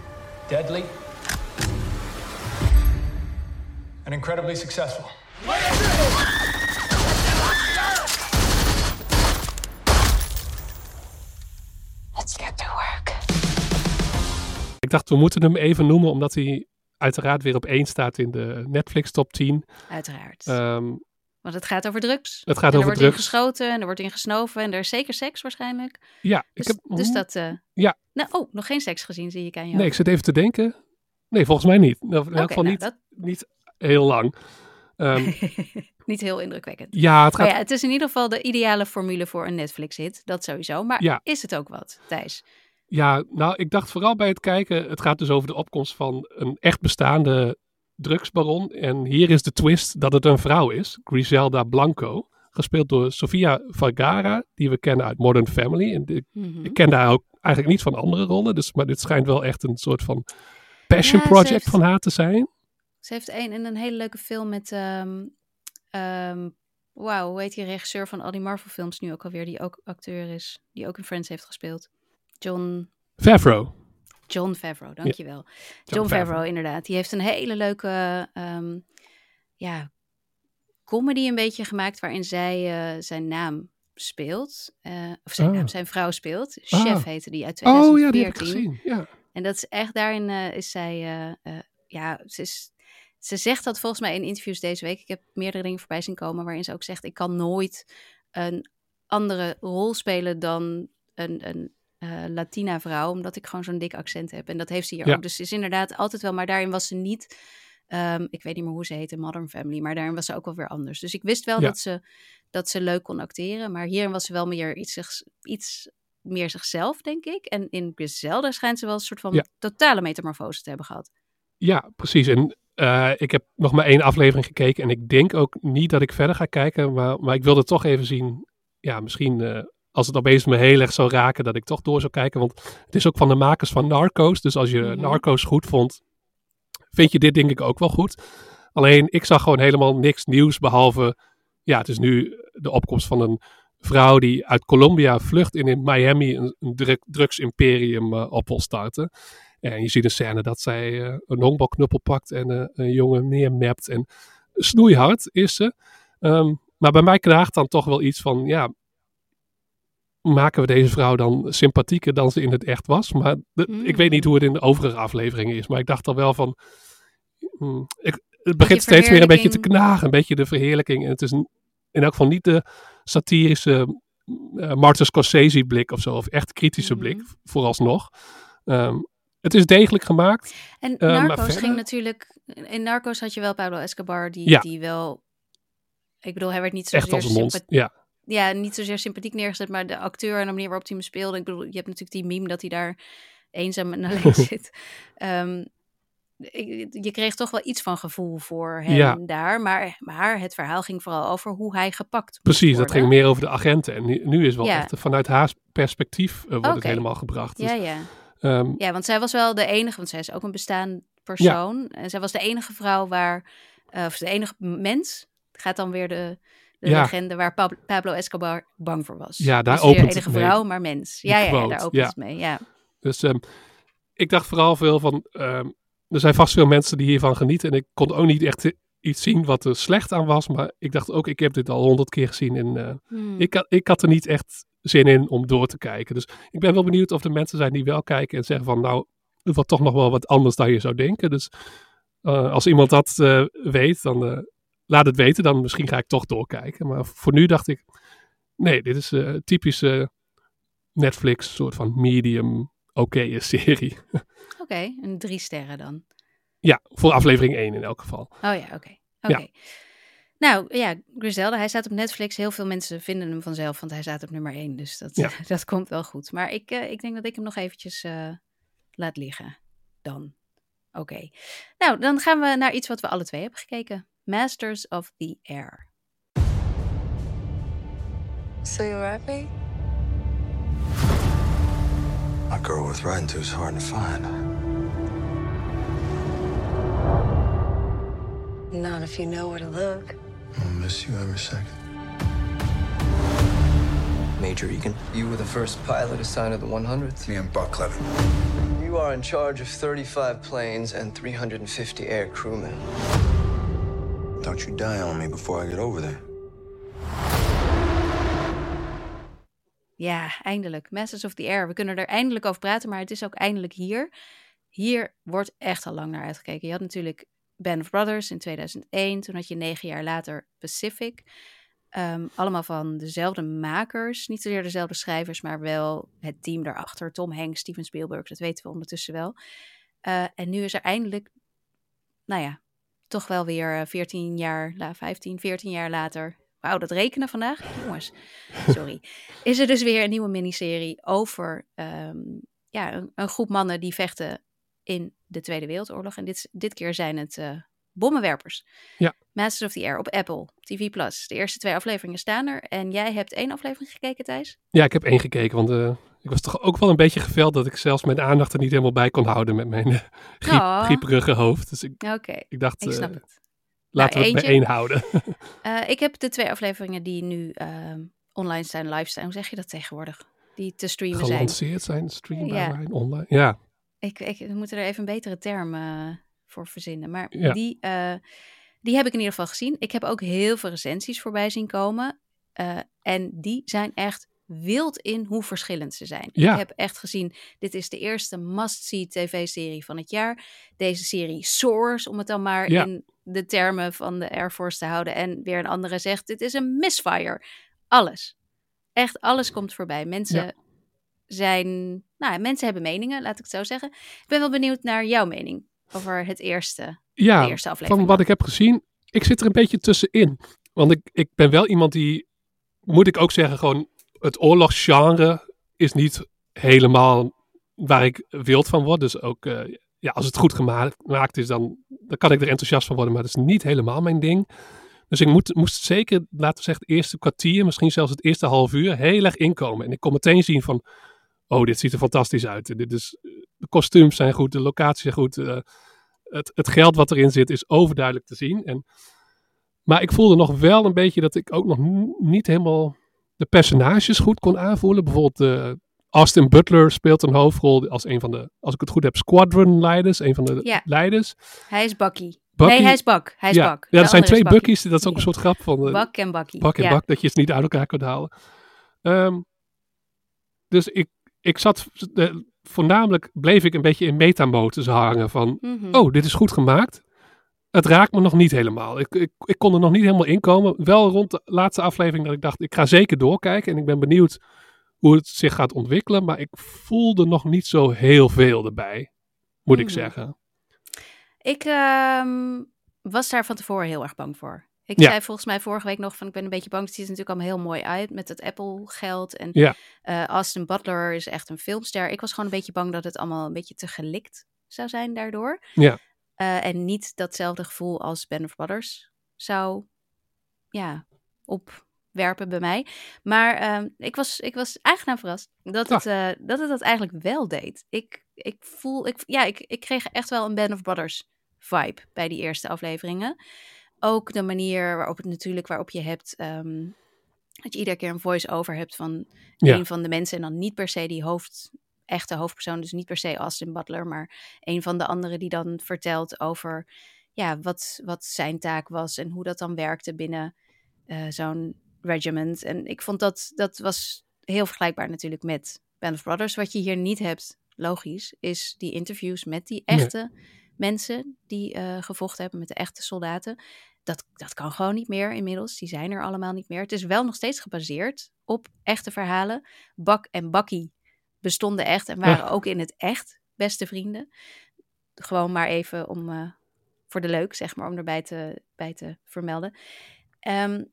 [SPEAKER 8] deadly, and incredibly successful.
[SPEAKER 7] Let's get to work.
[SPEAKER 3] Ik dacht, we moeten hem even noemen, omdat hij uiteraard weer op één staat in de Netflix top 10.
[SPEAKER 2] Uiteraard.
[SPEAKER 3] Ehm,
[SPEAKER 2] Want het gaat over drugs.
[SPEAKER 3] het gaat
[SPEAKER 2] en er
[SPEAKER 3] over
[SPEAKER 2] wordt
[SPEAKER 3] drugs.
[SPEAKER 2] in geschoten en er wordt in gesnoven en er is zeker seks waarschijnlijk.
[SPEAKER 3] ja,
[SPEAKER 2] Dus,
[SPEAKER 3] ik heb...
[SPEAKER 2] dus dat... eh,
[SPEAKER 3] Ja.
[SPEAKER 2] Nou, oh, nog geen seks gezien zie ik aan jou.
[SPEAKER 3] Nee, ik zit even te denken. Nee, volgens mij niet. Nou, in elk geval
[SPEAKER 2] nou,
[SPEAKER 3] niet,
[SPEAKER 2] dat-
[SPEAKER 3] niet heel lang. Ehm,
[SPEAKER 2] Niet heel indrukwekkend.
[SPEAKER 3] ja, het gaat...
[SPEAKER 2] ja, het is in ieder geval de ideale formule voor een Netflix-hit. Dat sowieso. Maar
[SPEAKER 3] Ja.
[SPEAKER 2] is het ook wat, Thijs?
[SPEAKER 3] Ja, nou, ik dacht vooral bij het kijken, het gaat dus over de opkomst van een echt bestaande drugsbaron. En hier is de twist dat het een vrouw is, Griselda Blanco. Gespeeld door Sofia Vergara, die we kennen uit Modern Family. En ik,
[SPEAKER 2] Mhm.
[SPEAKER 3] ik ken daar ook eigenlijk niet van andere rollen, dus, maar dit schijnt wel echt een soort van passion
[SPEAKER 2] Ja,
[SPEAKER 3] project
[SPEAKER 2] heeft-
[SPEAKER 3] van haar te zijn.
[SPEAKER 2] Ze heeft een, in een hele leuke film met... ehm ehm, Wauw, hoe heet die regisseur van al die Marvel-films nu ook alweer? Die ook acteur is. Die ook in Friends heeft gespeeld. John...
[SPEAKER 3] Favreau.
[SPEAKER 2] John Favreau, dankjewel. John,
[SPEAKER 3] Favreau.
[SPEAKER 2] Favreau, inderdaad. Die heeft een hele leuke... ehm, ja, comedy een beetje gemaakt... waarin zij eh, zijn naam speelt. Eh, of zijn
[SPEAKER 3] Ah.
[SPEAKER 2] naam, zijn vrouw speelt.
[SPEAKER 3] Ah.
[SPEAKER 2] Chef heette die uit
[SPEAKER 3] Oh
[SPEAKER 2] 2014.
[SPEAKER 3] ja, die heb ik gezien. Ja.
[SPEAKER 2] En dat is echt, daarin eh, is zij, ja, ze, is, ze zegt dat volgens mij in interviews deze week. Ik heb meerdere dingen voorbij zien komen waarin ze ook zegt, ik kan nooit een andere rol spelen dan een, een eh, Latina vrouw, omdat ik gewoon zo'n dik accent heb. En dat heeft ze hier
[SPEAKER 3] Ja.
[SPEAKER 2] ook. Dus ze is inderdaad altijd wel, maar daarin was ze niet, ehm, ik weet niet meer hoe ze heette, Modern Family, maar daarin was ze ook wel weer anders. Dus ik wist wel
[SPEAKER 3] Ja.
[SPEAKER 2] dat, ze, dat ze leuk kon acteren, maar hierin was ze wel meer iets, iets meer zichzelf, denk ik. En in Griselda schijnt ze wel een soort van
[SPEAKER 3] Ja.
[SPEAKER 2] totale metamorfose te hebben gehad.
[SPEAKER 3] Ja, precies. En eh, ik heb nog maar één aflevering gekeken. En ik denk ook niet dat ik verder ga kijken. Maar, maar ik wilde toch even zien. Ja, misschien eh, als het opeens me heel erg zou raken. Dat ik toch door zou kijken. Want het is ook van de makers van Narcos. Dus als je
[SPEAKER 2] Mhm.
[SPEAKER 3] Narcos goed vond. Vind je dit denk ik ook wel goed. Alleen ik zag gewoon helemaal niks nieuws. Behalve. Ja, het is nu de opkomst van een vrouw die uit Colombia vlucht. En in Miami een, een drug, drugsimperium eh, op wil starten. En je ziet een scène dat zij eh, een honkbalknuppel pakt en eh, een jongen neermept. En snoeihard is ze. Ehm, maar bij mij knaagt dan toch wel iets van, ja, maken we deze vrouw dan sympathieker dan ze in het echt was? Maar de- ik weet niet hoe het in de overige afleveringen is. Maar ik dacht al wel van, hmm, ik, het begint steeds meer een beetje te knagen. Een beetje de verheerlijking. En het is in elk geval niet de satirische eh Martin Scorsese blik of zo. Of echt kritische blik, vooralsnog. Ehm, het is degelijk gemaakt.
[SPEAKER 2] En
[SPEAKER 3] Eh,
[SPEAKER 2] Narcos ging natuurlijk... In Narcos had je wel Pablo Escobar, die,
[SPEAKER 3] Ja.
[SPEAKER 2] die wel... Ik bedoel, hij werd niet zo
[SPEAKER 3] Echt als een monster. Ja,
[SPEAKER 2] ja, niet zozeer sympathiek neergezet, maar de acteur en de manier waarop hij hem speelde. Ik bedoel, je hebt natuurlijk die meme dat hij daar eenzaam en alleen zit. Ehm, je kreeg toch wel iets van gevoel voor hem
[SPEAKER 3] Ja.
[SPEAKER 2] daar. Maar, maar het verhaal ging vooral over hoe hij gepakt
[SPEAKER 3] Precies, dat ging meer over de agenten. En nu, nu is wel
[SPEAKER 2] Ja.
[SPEAKER 3] echt vanuit haar perspectief eh, wordt het helemaal gebracht. Dus,
[SPEAKER 2] Ja, ja.
[SPEAKER 3] ehm,
[SPEAKER 2] Ja, want zij was wel de enige, want zij is ook een bestaand persoon. En zij was de enige vrouw waar, eh, of de enige mens, gaat dan weer de, de
[SPEAKER 3] Ja.
[SPEAKER 2] legende waar Pab- Pablo Escobar bang voor was.
[SPEAKER 3] Ja, daar
[SPEAKER 2] zozeer
[SPEAKER 3] opent
[SPEAKER 2] enige
[SPEAKER 3] het mee.
[SPEAKER 2] vrouw, maar mens.
[SPEAKER 3] Die
[SPEAKER 2] Ja, ja, ja, daar opent
[SPEAKER 3] ja.
[SPEAKER 2] het mee. Ja.
[SPEAKER 3] Dus ehm, ik dacht vooral veel van, ehm, er zijn vast veel mensen die hiervan genieten. En ik kon ook niet echt iets zien wat er slecht aan was. Maar ik dacht ook, ik heb dit al honderd keer gezien. En eh,
[SPEAKER 2] Hmm.
[SPEAKER 3] ik, had, ik had er niet echt zin in om door te kijken. Dus ik ben wel benieuwd of er mensen zijn die wel kijken en zeggen van, nou, het wordt toch nog wel wat anders dan je zou denken. Dus eh, als iemand dat eh, weet, dan laat het weten. Dan misschien ga ik toch doorkijken. Maar voor nu dacht ik, nee, dit is eh typische Netflix soort van medium oké serie.
[SPEAKER 2] Oké, een drie sterren dan.
[SPEAKER 3] Ja, voor aflevering 1 in elk geval.
[SPEAKER 2] Oh ja, oké. Oké.
[SPEAKER 3] Ja.
[SPEAKER 2] Nou ja, Griselda, hij staat op Netflix. Heel veel mensen vinden hem vanzelf, want hij staat op nummer 1. Dus dat,
[SPEAKER 3] Ja.
[SPEAKER 2] dat komt wel goed. Maar ik, eh, ik denk dat ik hem nog eventjes eh, laat liggen. Dan. Oké. Nou, dan gaan we naar iets wat we alle twee hebben gekeken. Masters of the Air.
[SPEAKER 9] So you are ride me?
[SPEAKER 6] A girl worth riding to is hard to find.
[SPEAKER 9] Not if you know where to look.
[SPEAKER 6] I'll miss you every second.
[SPEAKER 10] Major Egan, you were the first pilot assigned to the 100th.
[SPEAKER 6] Me and Buck Levin.
[SPEAKER 10] You are in charge of 35 planes and 350 air crewmen.
[SPEAKER 6] Don't you die on me before I get over there.
[SPEAKER 2] Ja, eindelijk. Masters of the Air. We kunnen er eindelijk over praten, maar het is ook eindelijk hier. Hier wordt echt al lang naar uitgekeken. Je had natuurlijk Band of Brothers in 2001. Toen had je negen jaar later Pacific. Ehm, allemaal van dezelfde makers. Niet zozeer dezelfde schrijvers, maar wel het team daarachter. Tom Hanks, Steven Spielberg, dat weten we ondertussen wel. Eh, en nu is er eindelijk, nou ja, toch wel weer eh, 14 jaar, la- 15, 14 jaar later. Wauw, dat rekenen vandaag? Jongens, sorry. Is er dus weer een nieuwe miniserie over ehm, ja, een, een groep mannen die vechten in de Tweede Wereldoorlog. En dit, dit keer zijn het eh, bommenwerpers.
[SPEAKER 3] Ja.
[SPEAKER 2] Masters of the Air op Apple TV+. Plus. De eerste twee afleveringen staan er. En jij hebt één aflevering gekeken, Thijs?
[SPEAKER 3] Ja, ik heb één gekeken, want eh, ik was toch ook wel een beetje geveld dat ik zelfs mijn aandacht er niet helemaal bij kon houden met mijn eh, griep,
[SPEAKER 2] Oh.
[SPEAKER 3] grieperige hoofd. Dus ik,
[SPEAKER 2] Oké,
[SPEAKER 3] ik dacht,
[SPEAKER 2] ik snap
[SPEAKER 3] eh,
[SPEAKER 2] het.
[SPEAKER 3] laten we het bij één houden.
[SPEAKER 2] Eh, ik heb de twee afleveringen die nu ehm, online staan, live staan. Hoe zeg je dat tegenwoordig? Die te streamen zijn.
[SPEAKER 3] Gelanceerd zijn,
[SPEAKER 2] Ja.
[SPEAKER 3] zijn, online. Ja,
[SPEAKER 2] Ik, ik we moeten er even een betere term voor verzinnen. Maar
[SPEAKER 3] Ja.
[SPEAKER 2] die, die heb ik in ieder geval gezien. Ik heb ook heel veel recensies voorbij zien komen. En die zijn echt wild in hoe verschillend ze zijn.
[SPEAKER 3] Ja.
[SPEAKER 2] Ik heb echt gezien, dit is de eerste must-see tv-serie van het jaar. Deze serie soars, om het dan maar
[SPEAKER 3] Ja.
[SPEAKER 2] in de termen van de Air Force te houden. En weer een andere zegt, dit is een misfire. Alles. Echt alles komt voorbij. Mensen
[SPEAKER 3] Ja.
[SPEAKER 2] zijn, nou, mensen hebben meningen, laat ik het zo zeggen. Ik ben wel benieuwd naar jouw mening over het eerste,
[SPEAKER 3] ja
[SPEAKER 2] de eerste aflevering.
[SPEAKER 3] van wat ik heb gezien, ik zit er een beetje tussenin. Want ik, ik ben wel iemand die, moet ik ook zeggen, gewoon het oorlogsgenre is niet helemaal waar ik wild van word. Dus ook, eh, ja, als het goed gemaakt is, dan, dan kan ik er enthousiast van worden. Maar dat is niet helemaal mijn ding. Dus ik moet, moest zeker, laten we zeggen, het eerste kwartier, misschien zelfs het eerste half uur, heel erg inkomen. En ik kon meteen zien van, oh, dit ziet er fantastisch uit. Dit is, de kostuums zijn goed, de locaties zijn goed. eh, het, het geld wat erin zit is overduidelijk te zien. En, maar ik voelde nog wel een beetje dat ik ook nog niet helemaal de personages goed kon aanvoelen. Bijvoorbeeld eh, Austin Butler speelt een hoofdrol als een van de, als ik het goed heb, squadron-leiders. Een van de
[SPEAKER 2] Ja.
[SPEAKER 3] leiders.
[SPEAKER 2] Hij is Bucky.
[SPEAKER 3] Bucky-
[SPEAKER 2] Nee, hij is Bak. Hij is
[SPEAKER 3] ja,
[SPEAKER 2] Bak.
[SPEAKER 3] Ja, er zijn twee. Bucky's. Dat is ook een soort grap van... eh,
[SPEAKER 2] Bak en Bucky.
[SPEAKER 3] Bak en
[SPEAKER 2] ja.
[SPEAKER 3] bak, dat je het niet uit elkaar kunt halen. Ehm, dus ik, ik zat, de, voornamelijk bleef ik een beetje in metamodus hangen van,
[SPEAKER 2] Mhm.
[SPEAKER 3] oh, dit is goed gemaakt. Het raakt me nog niet helemaal. Ik, ik, ik kon er nog niet helemaal in komen. Wel rond de laatste aflevering dat ik dacht, ik ga zeker doorkijken. En ik ben benieuwd hoe het zich gaat ontwikkelen. Maar ik voelde nog niet zo heel veel erbij, moet ik
[SPEAKER 2] Mhm.
[SPEAKER 3] zeggen.
[SPEAKER 2] Ik ehm, was daar van tevoren heel erg bang voor. Ik
[SPEAKER 3] Ja.
[SPEAKER 2] zei volgens mij vorige week nog van ik ben een beetje bang. Het ziet er natuurlijk allemaal heel mooi uit met het Apple geld. En
[SPEAKER 3] Ja.
[SPEAKER 2] eh, Austin Butler is echt een filmster. Ik was gewoon een beetje bang dat het allemaal een beetje te gelikt zou zijn daardoor.
[SPEAKER 3] Ja.
[SPEAKER 2] Eh, en niet datzelfde gevoel als Band of Brothers zou ja, opwerpen bij mij. Maar ehm, ik, was, ik was aangenaam verrast dat het, eh, dat het dat eigenlijk wel deed. Ik, ik voel, ik, ja, ik, ik kreeg echt wel een Band of Brothers vibe bij die eerste afleveringen. Ook de manier waarop het natuurlijk, waarop je hebt, ehm, dat je iedere keer een voice-over hebt van
[SPEAKER 3] Ja.
[SPEAKER 2] een van de mensen. En dan niet per se die hoofd, echte hoofdpersoon, dus niet per se Austin Butler, maar een van de anderen die dan vertelt over ja, wat, wat zijn taak was en hoe dat dan werkte binnen eh, zo'n regiment. En ik vond dat, dat was heel vergelijkbaar natuurlijk met Band of Brothers. Wat je hier niet hebt, logisch, is die interviews met die
[SPEAKER 3] Nee.
[SPEAKER 2] echte mensen die eh, gevochten hebben, met de echte soldaten. Dat, dat kan gewoon niet meer inmiddels. Die zijn er allemaal niet meer. Het is wel nog steeds gebaseerd op echte verhalen. Bak en Bakkie bestonden echt en waren
[SPEAKER 3] Ja.
[SPEAKER 2] ook in het echt beste vrienden. Gewoon maar even om eh, voor de leuk, zeg maar, om erbij te, bij te vermelden. Ehm,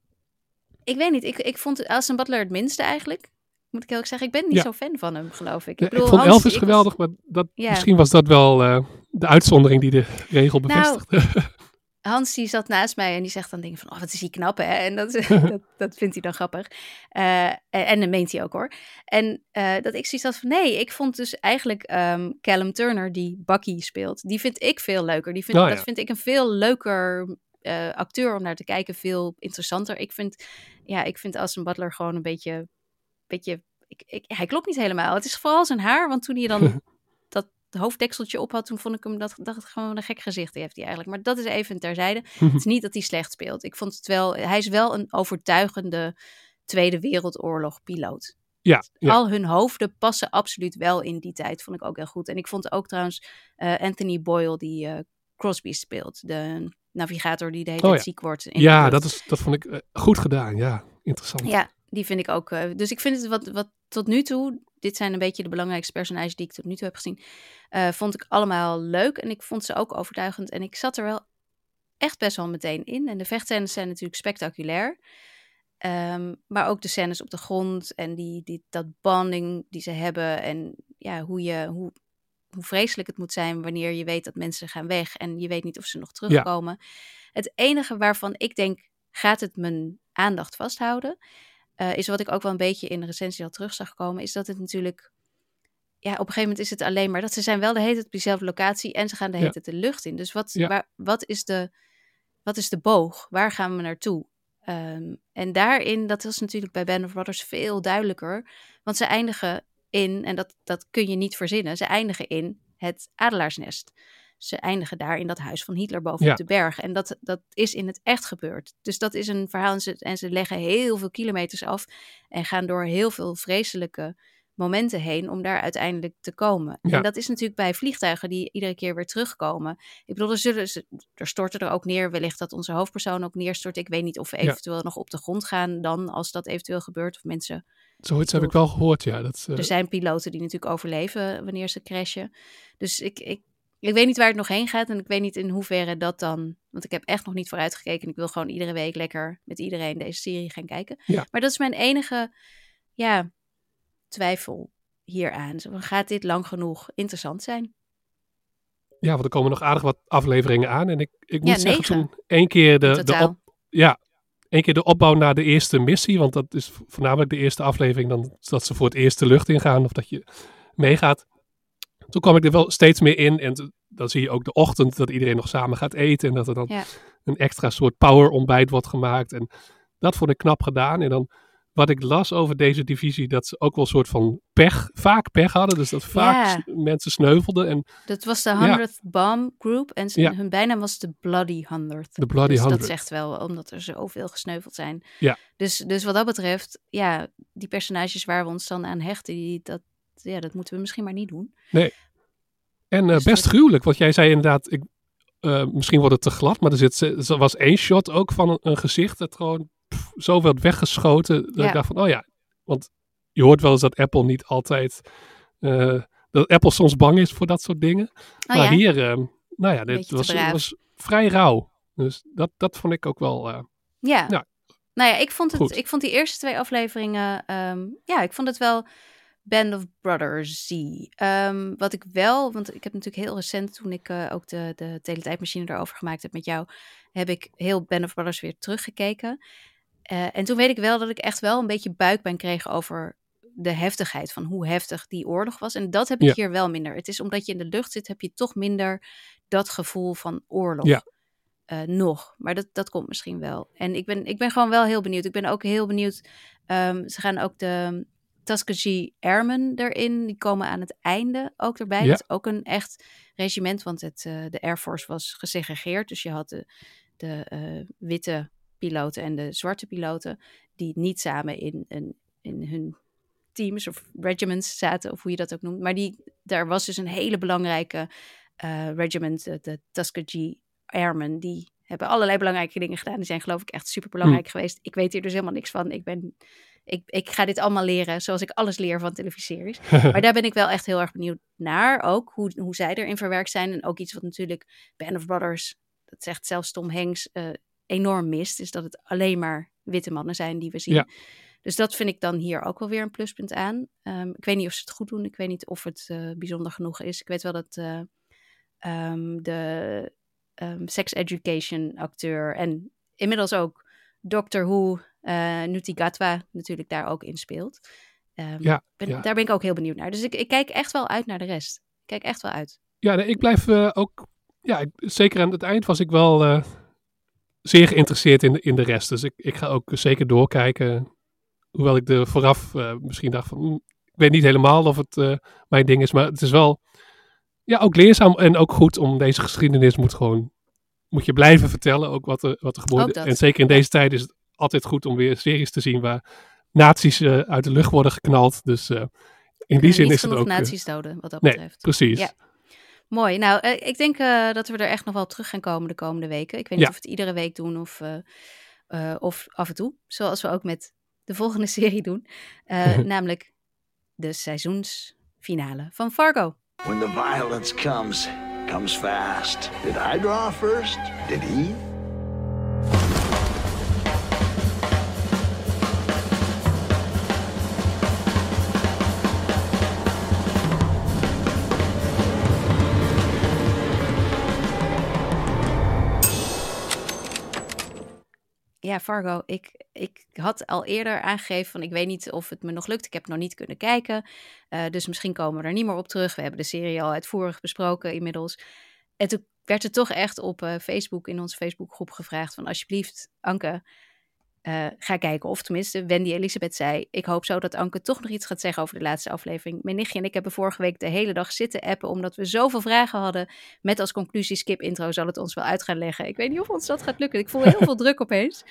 [SPEAKER 2] ik weet niet, ik, ik vond Alison Butler het minste eigenlijk. Moet ik heel erg zeggen. Ik ben niet
[SPEAKER 3] Ja.
[SPEAKER 2] zo fan van hem, geloof ik.
[SPEAKER 3] Ja, ik
[SPEAKER 2] bedoel,
[SPEAKER 3] vond
[SPEAKER 2] Hans,
[SPEAKER 3] Elvis
[SPEAKER 2] ik was-
[SPEAKER 3] geweldig, maar dat,
[SPEAKER 2] Ja.
[SPEAKER 3] misschien was dat wel eh, de uitzondering die de regel
[SPEAKER 2] Nou,
[SPEAKER 3] bevestigde.
[SPEAKER 2] Hans die zat naast mij en die zegt dan dingen van, oh wat is hij knap hè? En dat, dat, dat vindt hij dan grappig. Eh, en, en dat meent hij ook hoor. En eh, dat ik zoiets had van, nee, ik vond dus eigenlijk ehm, Callum Turner die Bucky speelt. Die vind ik veel leuker. Die vind,
[SPEAKER 3] Oh, ja.
[SPEAKER 2] Dat vind ik een veel leuker eh, acteur om naar te kijken. Veel interessanter. Ik vind, ja, ik vind Austin Butler gewoon een beetje, beetje ik, ik, hij klopt niet helemaal. Het is vooral zijn haar, want toen hij dan dat hoofddekseltje op had, toen vond ik hem dat, dat het gewoon een gek gezicht heeft hij eigenlijk. Maar dat is even terzijde. Het is niet dat hij slecht speelt. Ik vond het wel, hij is wel een overtuigende Tweede Wereldoorlog piloot.
[SPEAKER 3] ja, ja.
[SPEAKER 2] Al hun hoofden passen absoluut wel in die tijd, vond ik ook heel goed. En ik vond ook trouwens eh, Anthony Boyle, die eh, Crosby speelt, de navigator die de hele
[SPEAKER 3] Oh,
[SPEAKER 2] tijd
[SPEAKER 3] ja.
[SPEAKER 2] ziek wordt. in
[SPEAKER 3] ja, dat, is, dat vond ik eh, goed gedaan. Ja, interessant.
[SPEAKER 2] Ja, die vind ik ook. dus ik vind het wat, wat tot nu toe, dit zijn een beetje de belangrijkste personages die ik tot nu toe heb gezien, eh, vond ik allemaal leuk. En ik vond ze ook overtuigend. En ik zat er wel echt best wel meteen in. En de vechtscènes zijn natuurlijk spectaculair. Ehm, maar ook de scènes op de grond en die, die, dat bonding die ze hebben. En ja, hoe, je, hoe, hoe vreselijk het moet zijn wanneer je weet dat mensen gaan weg en je weet niet of ze nog terugkomen. Het enige waarvan ik denk, gaat het mijn aandacht vasthouden, eh, is wat ik ook wel een beetje in de recensie al terug zag komen, is dat het natuurlijk, ja, op een gegeven moment is het alleen maar dat ze zijn wel de hele tijd op diezelfde locatie en ze gaan de hele
[SPEAKER 3] Ja.
[SPEAKER 2] tijd de lucht in. Dus wat,
[SPEAKER 3] Ja.
[SPEAKER 2] waar, wat, is de, wat is de boog? Waar gaan we naartoe? Ehm, en daarin, dat was natuurlijk bij Band of Brothers veel duidelijker, want ze eindigen in, en dat, dat kun je niet verzinnen, ze eindigen in het adelaarsnest. Ze eindigen daar in dat huis van Hitler bovenop
[SPEAKER 3] Ja.
[SPEAKER 2] de berg. En dat, dat is in het echt gebeurd. Dus dat is een verhaal. En ze, en ze leggen heel veel kilometers af. En gaan door heel veel vreselijke momenten heen om daar uiteindelijk te komen.
[SPEAKER 3] Ja.
[SPEAKER 2] En dat is natuurlijk bij vliegtuigen die iedere keer weer terugkomen. Ik bedoel, er, zullen, ze- er storten er ook neer. Wellicht dat onze hoofdpersoon ook neerstort. Ik weet niet of we
[SPEAKER 3] Ja.
[SPEAKER 2] eventueel nog op de grond gaan dan als dat eventueel gebeurt. Of mensen
[SPEAKER 3] Zoiets heb ik wel gehoord, ja. Dat,
[SPEAKER 2] er zijn piloten die natuurlijk overleven wanneer ze crashen. Dus ik, ik, ik weet niet waar het nog heen gaat. En ik weet niet in hoeverre dat dan. Want ik heb echt nog niet vooruitgekeken. Ik wil gewoon iedere week lekker met iedereen deze serie gaan kijken.
[SPEAKER 3] Ja.
[SPEAKER 2] Maar dat is mijn enige ja, twijfel hieraan. Gaat dit lang genoeg interessant zijn?
[SPEAKER 3] Ja, want er komen nog aardig wat afleveringen aan. En ik, ik moet
[SPEAKER 2] Ja,
[SPEAKER 3] zeggen, toen één keer de, de, op, ja, één keer de opbouw naar de eerste missie. Want dat is voornamelijk de eerste aflevering. Dan dat ze voor het eerst de lucht ingaan. Of dat je meegaat. Toen kwam ik er wel steeds meer in. En dan zie je ook de ochtend dat iedereen nog samen gaat eten. En dat er dan
[SPEAKER 2] Ja.
[SPEAKER 3] een extra soort power ontbijt wordt gemaakt. En dat vond ik knap gedaan. En dan wat ik las over deze divisie. Dat ze ook wel een soort van pech, vaak pech hadden. Dus dat vaak
[SPEAKER 2] Ja.
[SPEAKER 3] mensen sneuvelden. En
[SPEAKER 2] Dat was de
[SPEAKER 3] Ja.
[SPEAKER 2] 100th Bomb Group. En
[SPEAKER 3] Ja.
[SPEAKER 2] hun bijnaam was de Bloody 100th.
[SPEAKER 3] De Bloody
[SPEAKER 2] dus
[SPEAKER 3] 100th.
[SPEAKER 2] dat zegt wel, omdat er zoveel gesneuveld zijn.
[SPEAKER 3] Ja.
[SPEAKER 2] Dus, dus wat dat betreft, ja, die personages waar we ons dan aan hechten, die, dat, ja, dat moeten we misschien maar niet doen.
[SPEAKER 3] Nee. En eh,
[SPEAKER 2] Dus
[SPEAKER 3] best
[SPEAKER 2] dat-
[SPEAKER 3] gruwelijk, want jij zei inderdaad, ik, eh, misschien wordt het te glad, maar er, zit, er was één shot ook van een, een gezicht dat gewoon pff, zo werd weggeschoten. Dat
[SPEAKER 2] Ja.
[SPEAKER 3] ik dacht van, oh ja, want je hoort wel eens dat Apple niet altijd, eh, dat Apple soms bang is voor dat soort dingen. maar
[SPEAKER 2] Oh ja?
[SPEAKER 3] hier, nou ja, dit was, vrij rauw. Dus dat, dat vond ik ook wel,
[SPEAKER 2] Ja.
[SPEAKER 3] Ja.
[SPEAKER 2] Nou ja, ik vond, het,
[SPEAKER 3] Goed.
[SPEAKER 2] ik vond die eerste twee afleveringen, ehm, ja, ik vond het wel Band of Brothers. Ehm wat ik wel, want ik heb natuurlijk heel recent, toen ik eh, ook de, de teletijdmachine erover gemaakt heb met jou, heb ik heel Band of Brothers weer teruggekeken. Eh, en toen weet ik wel dat ik echt wel een beetje buikpijn kreeg over de heftigheid van hoe heftig die oorlog was. En dat heb ik
[SPEAKER 3] Ja.
[SPEAKER 2] hier wel minder. Het is omdat je in de lucht zit, heb je toch minder dat gevoel van oorlog
[SPEAKER 3] Ja.
[SPEAKER 2] eh, nog. Maar dat, dat komt misschien wel. En ik ben, ik ben gewoon wel heel benieuwd. Ik ben ook heel benieuwd. ehm, ze gaan ook de Tuskegee Airmen erin. Die komen aan het einde ook erbij.
[SPEAKER 3] Ja.
[SPEAKER 2] Dat is ook een echt regiment. Want het, eh, de Air Force was gesegregeerd. Dus je had de, de eh, witte piloten en de zwarte piloten. Die niet samen in, in, in hun teams of regiments zaten. Of hoe je dat ook noemt. Maar die, daar was dus een hele belangrijke eh, regiment. De, de Tuskegee Airmen. Die hebben allerlei belangrijke dingen gedaan. Die zijn geloof ik echt super belangrijk geweest. Ik weet hier dus helemaal niks van. Ik ben... Ik, ik ga dit allemaal leren zoals ik alles leer van televisieries. maar daar ben ik wel echt heel erg benieuwd naar. Ook hoe, hoe zij erin verwerkt zijn. En ook iets wat natuurlijk Band of Brothers, dat zegt zelfs Tom Hanks, eh, enorm mist. Is dat het alleen maar witte mannen zijn die we zien.
[SPEAKER 3] Ja.
[SPEAKER 2] Dus dat vind ik dan hier ook wel weer een pluspunt aan. Ehm, ik weet niet of ze het goed doen. Ik weet niet of het eh, bijzonder genoeg is. Ik weet wel dat eh, ehm, de ehm, sex education acteur en inmiddels ook Doctor Who, eh Nuti Gatwa natuurlijk daar ook in speelt. Ehm,
[SPEAKER 3] Ja,
[SPEAKER 2] ben-
[SPEAKER 3] ja.
[SPEAKER 2] Daar ben ik ook heel benieuwd naar. Dus ik, ik kijk echt wel uit naar de rest. Ik kijk echt wel uit.
[SPEAKER 3] Ja, nee, ik blijf eh, ook. Ja, ik- zeker aan het eind was ik wel eh, zeer geïnteresseerd in de, in de rest. Dus ik, ik ga ook zeker doorkijken. Hoewel ik er vooraf misschien dacht van. hm, ik weet niet helemaal of het mijn ding is. Maar het is wel. Ja, ook leerzaam en ook goed om deze geschiedenis moet gewoon. Moet je blijven vertellen ook wat er, wat er
[SPEAKER 2] dat.
[SPEAKER 3] En zeker in deze tijd is het altijd goed om weer series te zien waar nazi's eh, uit de lucht worden geknald. Dus eh, in die zin is het
[SPEAKER 2] genoeg
[SPEAKER 3] ook. eh,
[SPEAKER 2] nazi's doden, wat dat
[SPEAKER 3] nee,
[SPEAKER 2] betreft.
[SPEAKER 3] precies.
[SPEAKER 2] Ja. Mooi. Nou, eh, ik denk eh, dat we er echt nog wel terug gaan komen de komende weken. Ik weet niet
[SPEAKER 3] Ja.
[SPEAKER 2] of we het iedere week doen of, eh, eh, of af en toe. Zoals we ook met de volgende serie doen. Eh, namelijk de seizoensfinale van Fargo.
[SPEAKER 11] When the violence comes, comes fast. Did I draw first? Did he?
[SPEAKER 2] Ja, Fargo. Ik, ik had al eerder aangegeven van ik weet niet of het me nog lukt. Ik heb nog niet kunnen kijken. Eh, dus misschien komen we er niet meer op terug. We hebben de serie al uitvoerig besproken inmiddels. En toen werd er toch echt op eh, Facebook, in onze Facebookgroep gevraagd van alsjeblieft, Anke, eh, ga kijken. Of tenminste, Wendy Elisabeth zei, ik hoop zo dat Anke toch nog iets gaat zeggen over de laatste aflevering. Mijn nichtje en ik hebben vorige week de hele dag zitten appen, omdat we zoveel vragen hadden. Met als conclusie, skip intro zal het ons wel uit gaan leggen. Ik weet niet of ons dat gaat lukken. Ik voel heel veel druk opeens.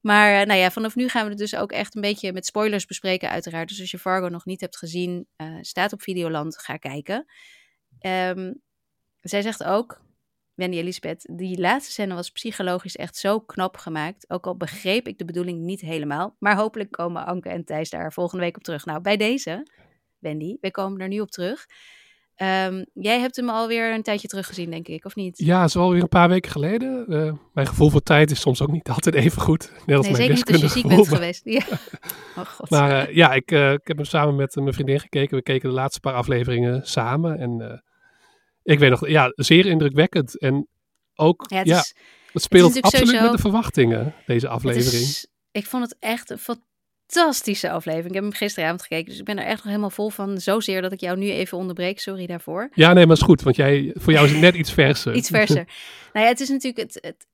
[SPEAKER 2] Maar eh, nou ja, vanaf nu gaan we het dus ook echt een beetje met spoilers bespreken, uiteraard. Dus als je Fargo nog niet hebt gezien, eh, staat op Videoland, ga kijken. Ehm, zij zegt ook, Wendy Elisabeth, die laatste scène was psychologisch echt zo knap gemaakt. Ook al begreep ik de bedoeling niet helemaal. Maar hopelijk komen Anke en Thijs daar volgende week op terug. Nou, bij deze, Wendy, we komen er nu op terug. Ehm, jij hebt hem alweer een tijdje teruggezien, denk ik, of niet?
[SPEAKER 3] Ja, het is alweer een paar weken geleden. Eh, mijn gevoel voor tijd is soms ook niet altijd even goed. Net als
[SPEAKER 2] nee,
[SPEAKER 3] mijn
[SPEAKER 2] zeker niet als je ziek bent geweest. Ja. Oh god.
[SPEAKER 3] Maar eh, ja, ik, eh, ik heb hem samen met mijn vriendin gekeken. We keken de laatste paar afleveringen samen. En ik weet nog, ja, zeer indrukwekkend. En ook,
[SPEAKER 2] Ja, het is-
[SPEAKER 3] speelt absoluut
[SPEAKER 2] sowieso-
[SPEAKER 3] met de verwachtingen, deze aflevering.
[SPEAKER 2] is- ik vond het echt een fantastische aflevering. Ik heb hem gisteravond gekeken, dus ik ben er echt nog helemaal vol van. Zozeer dat ik jou nu even onderbreek. Sorry daarvoor.
[SPEAKER 3] Ja, nee, maar het is goed, want jij, voor jou is het net iets verser.
[SPEAKER 2] Iets verser. nou ja, het is natuurlijk het, het.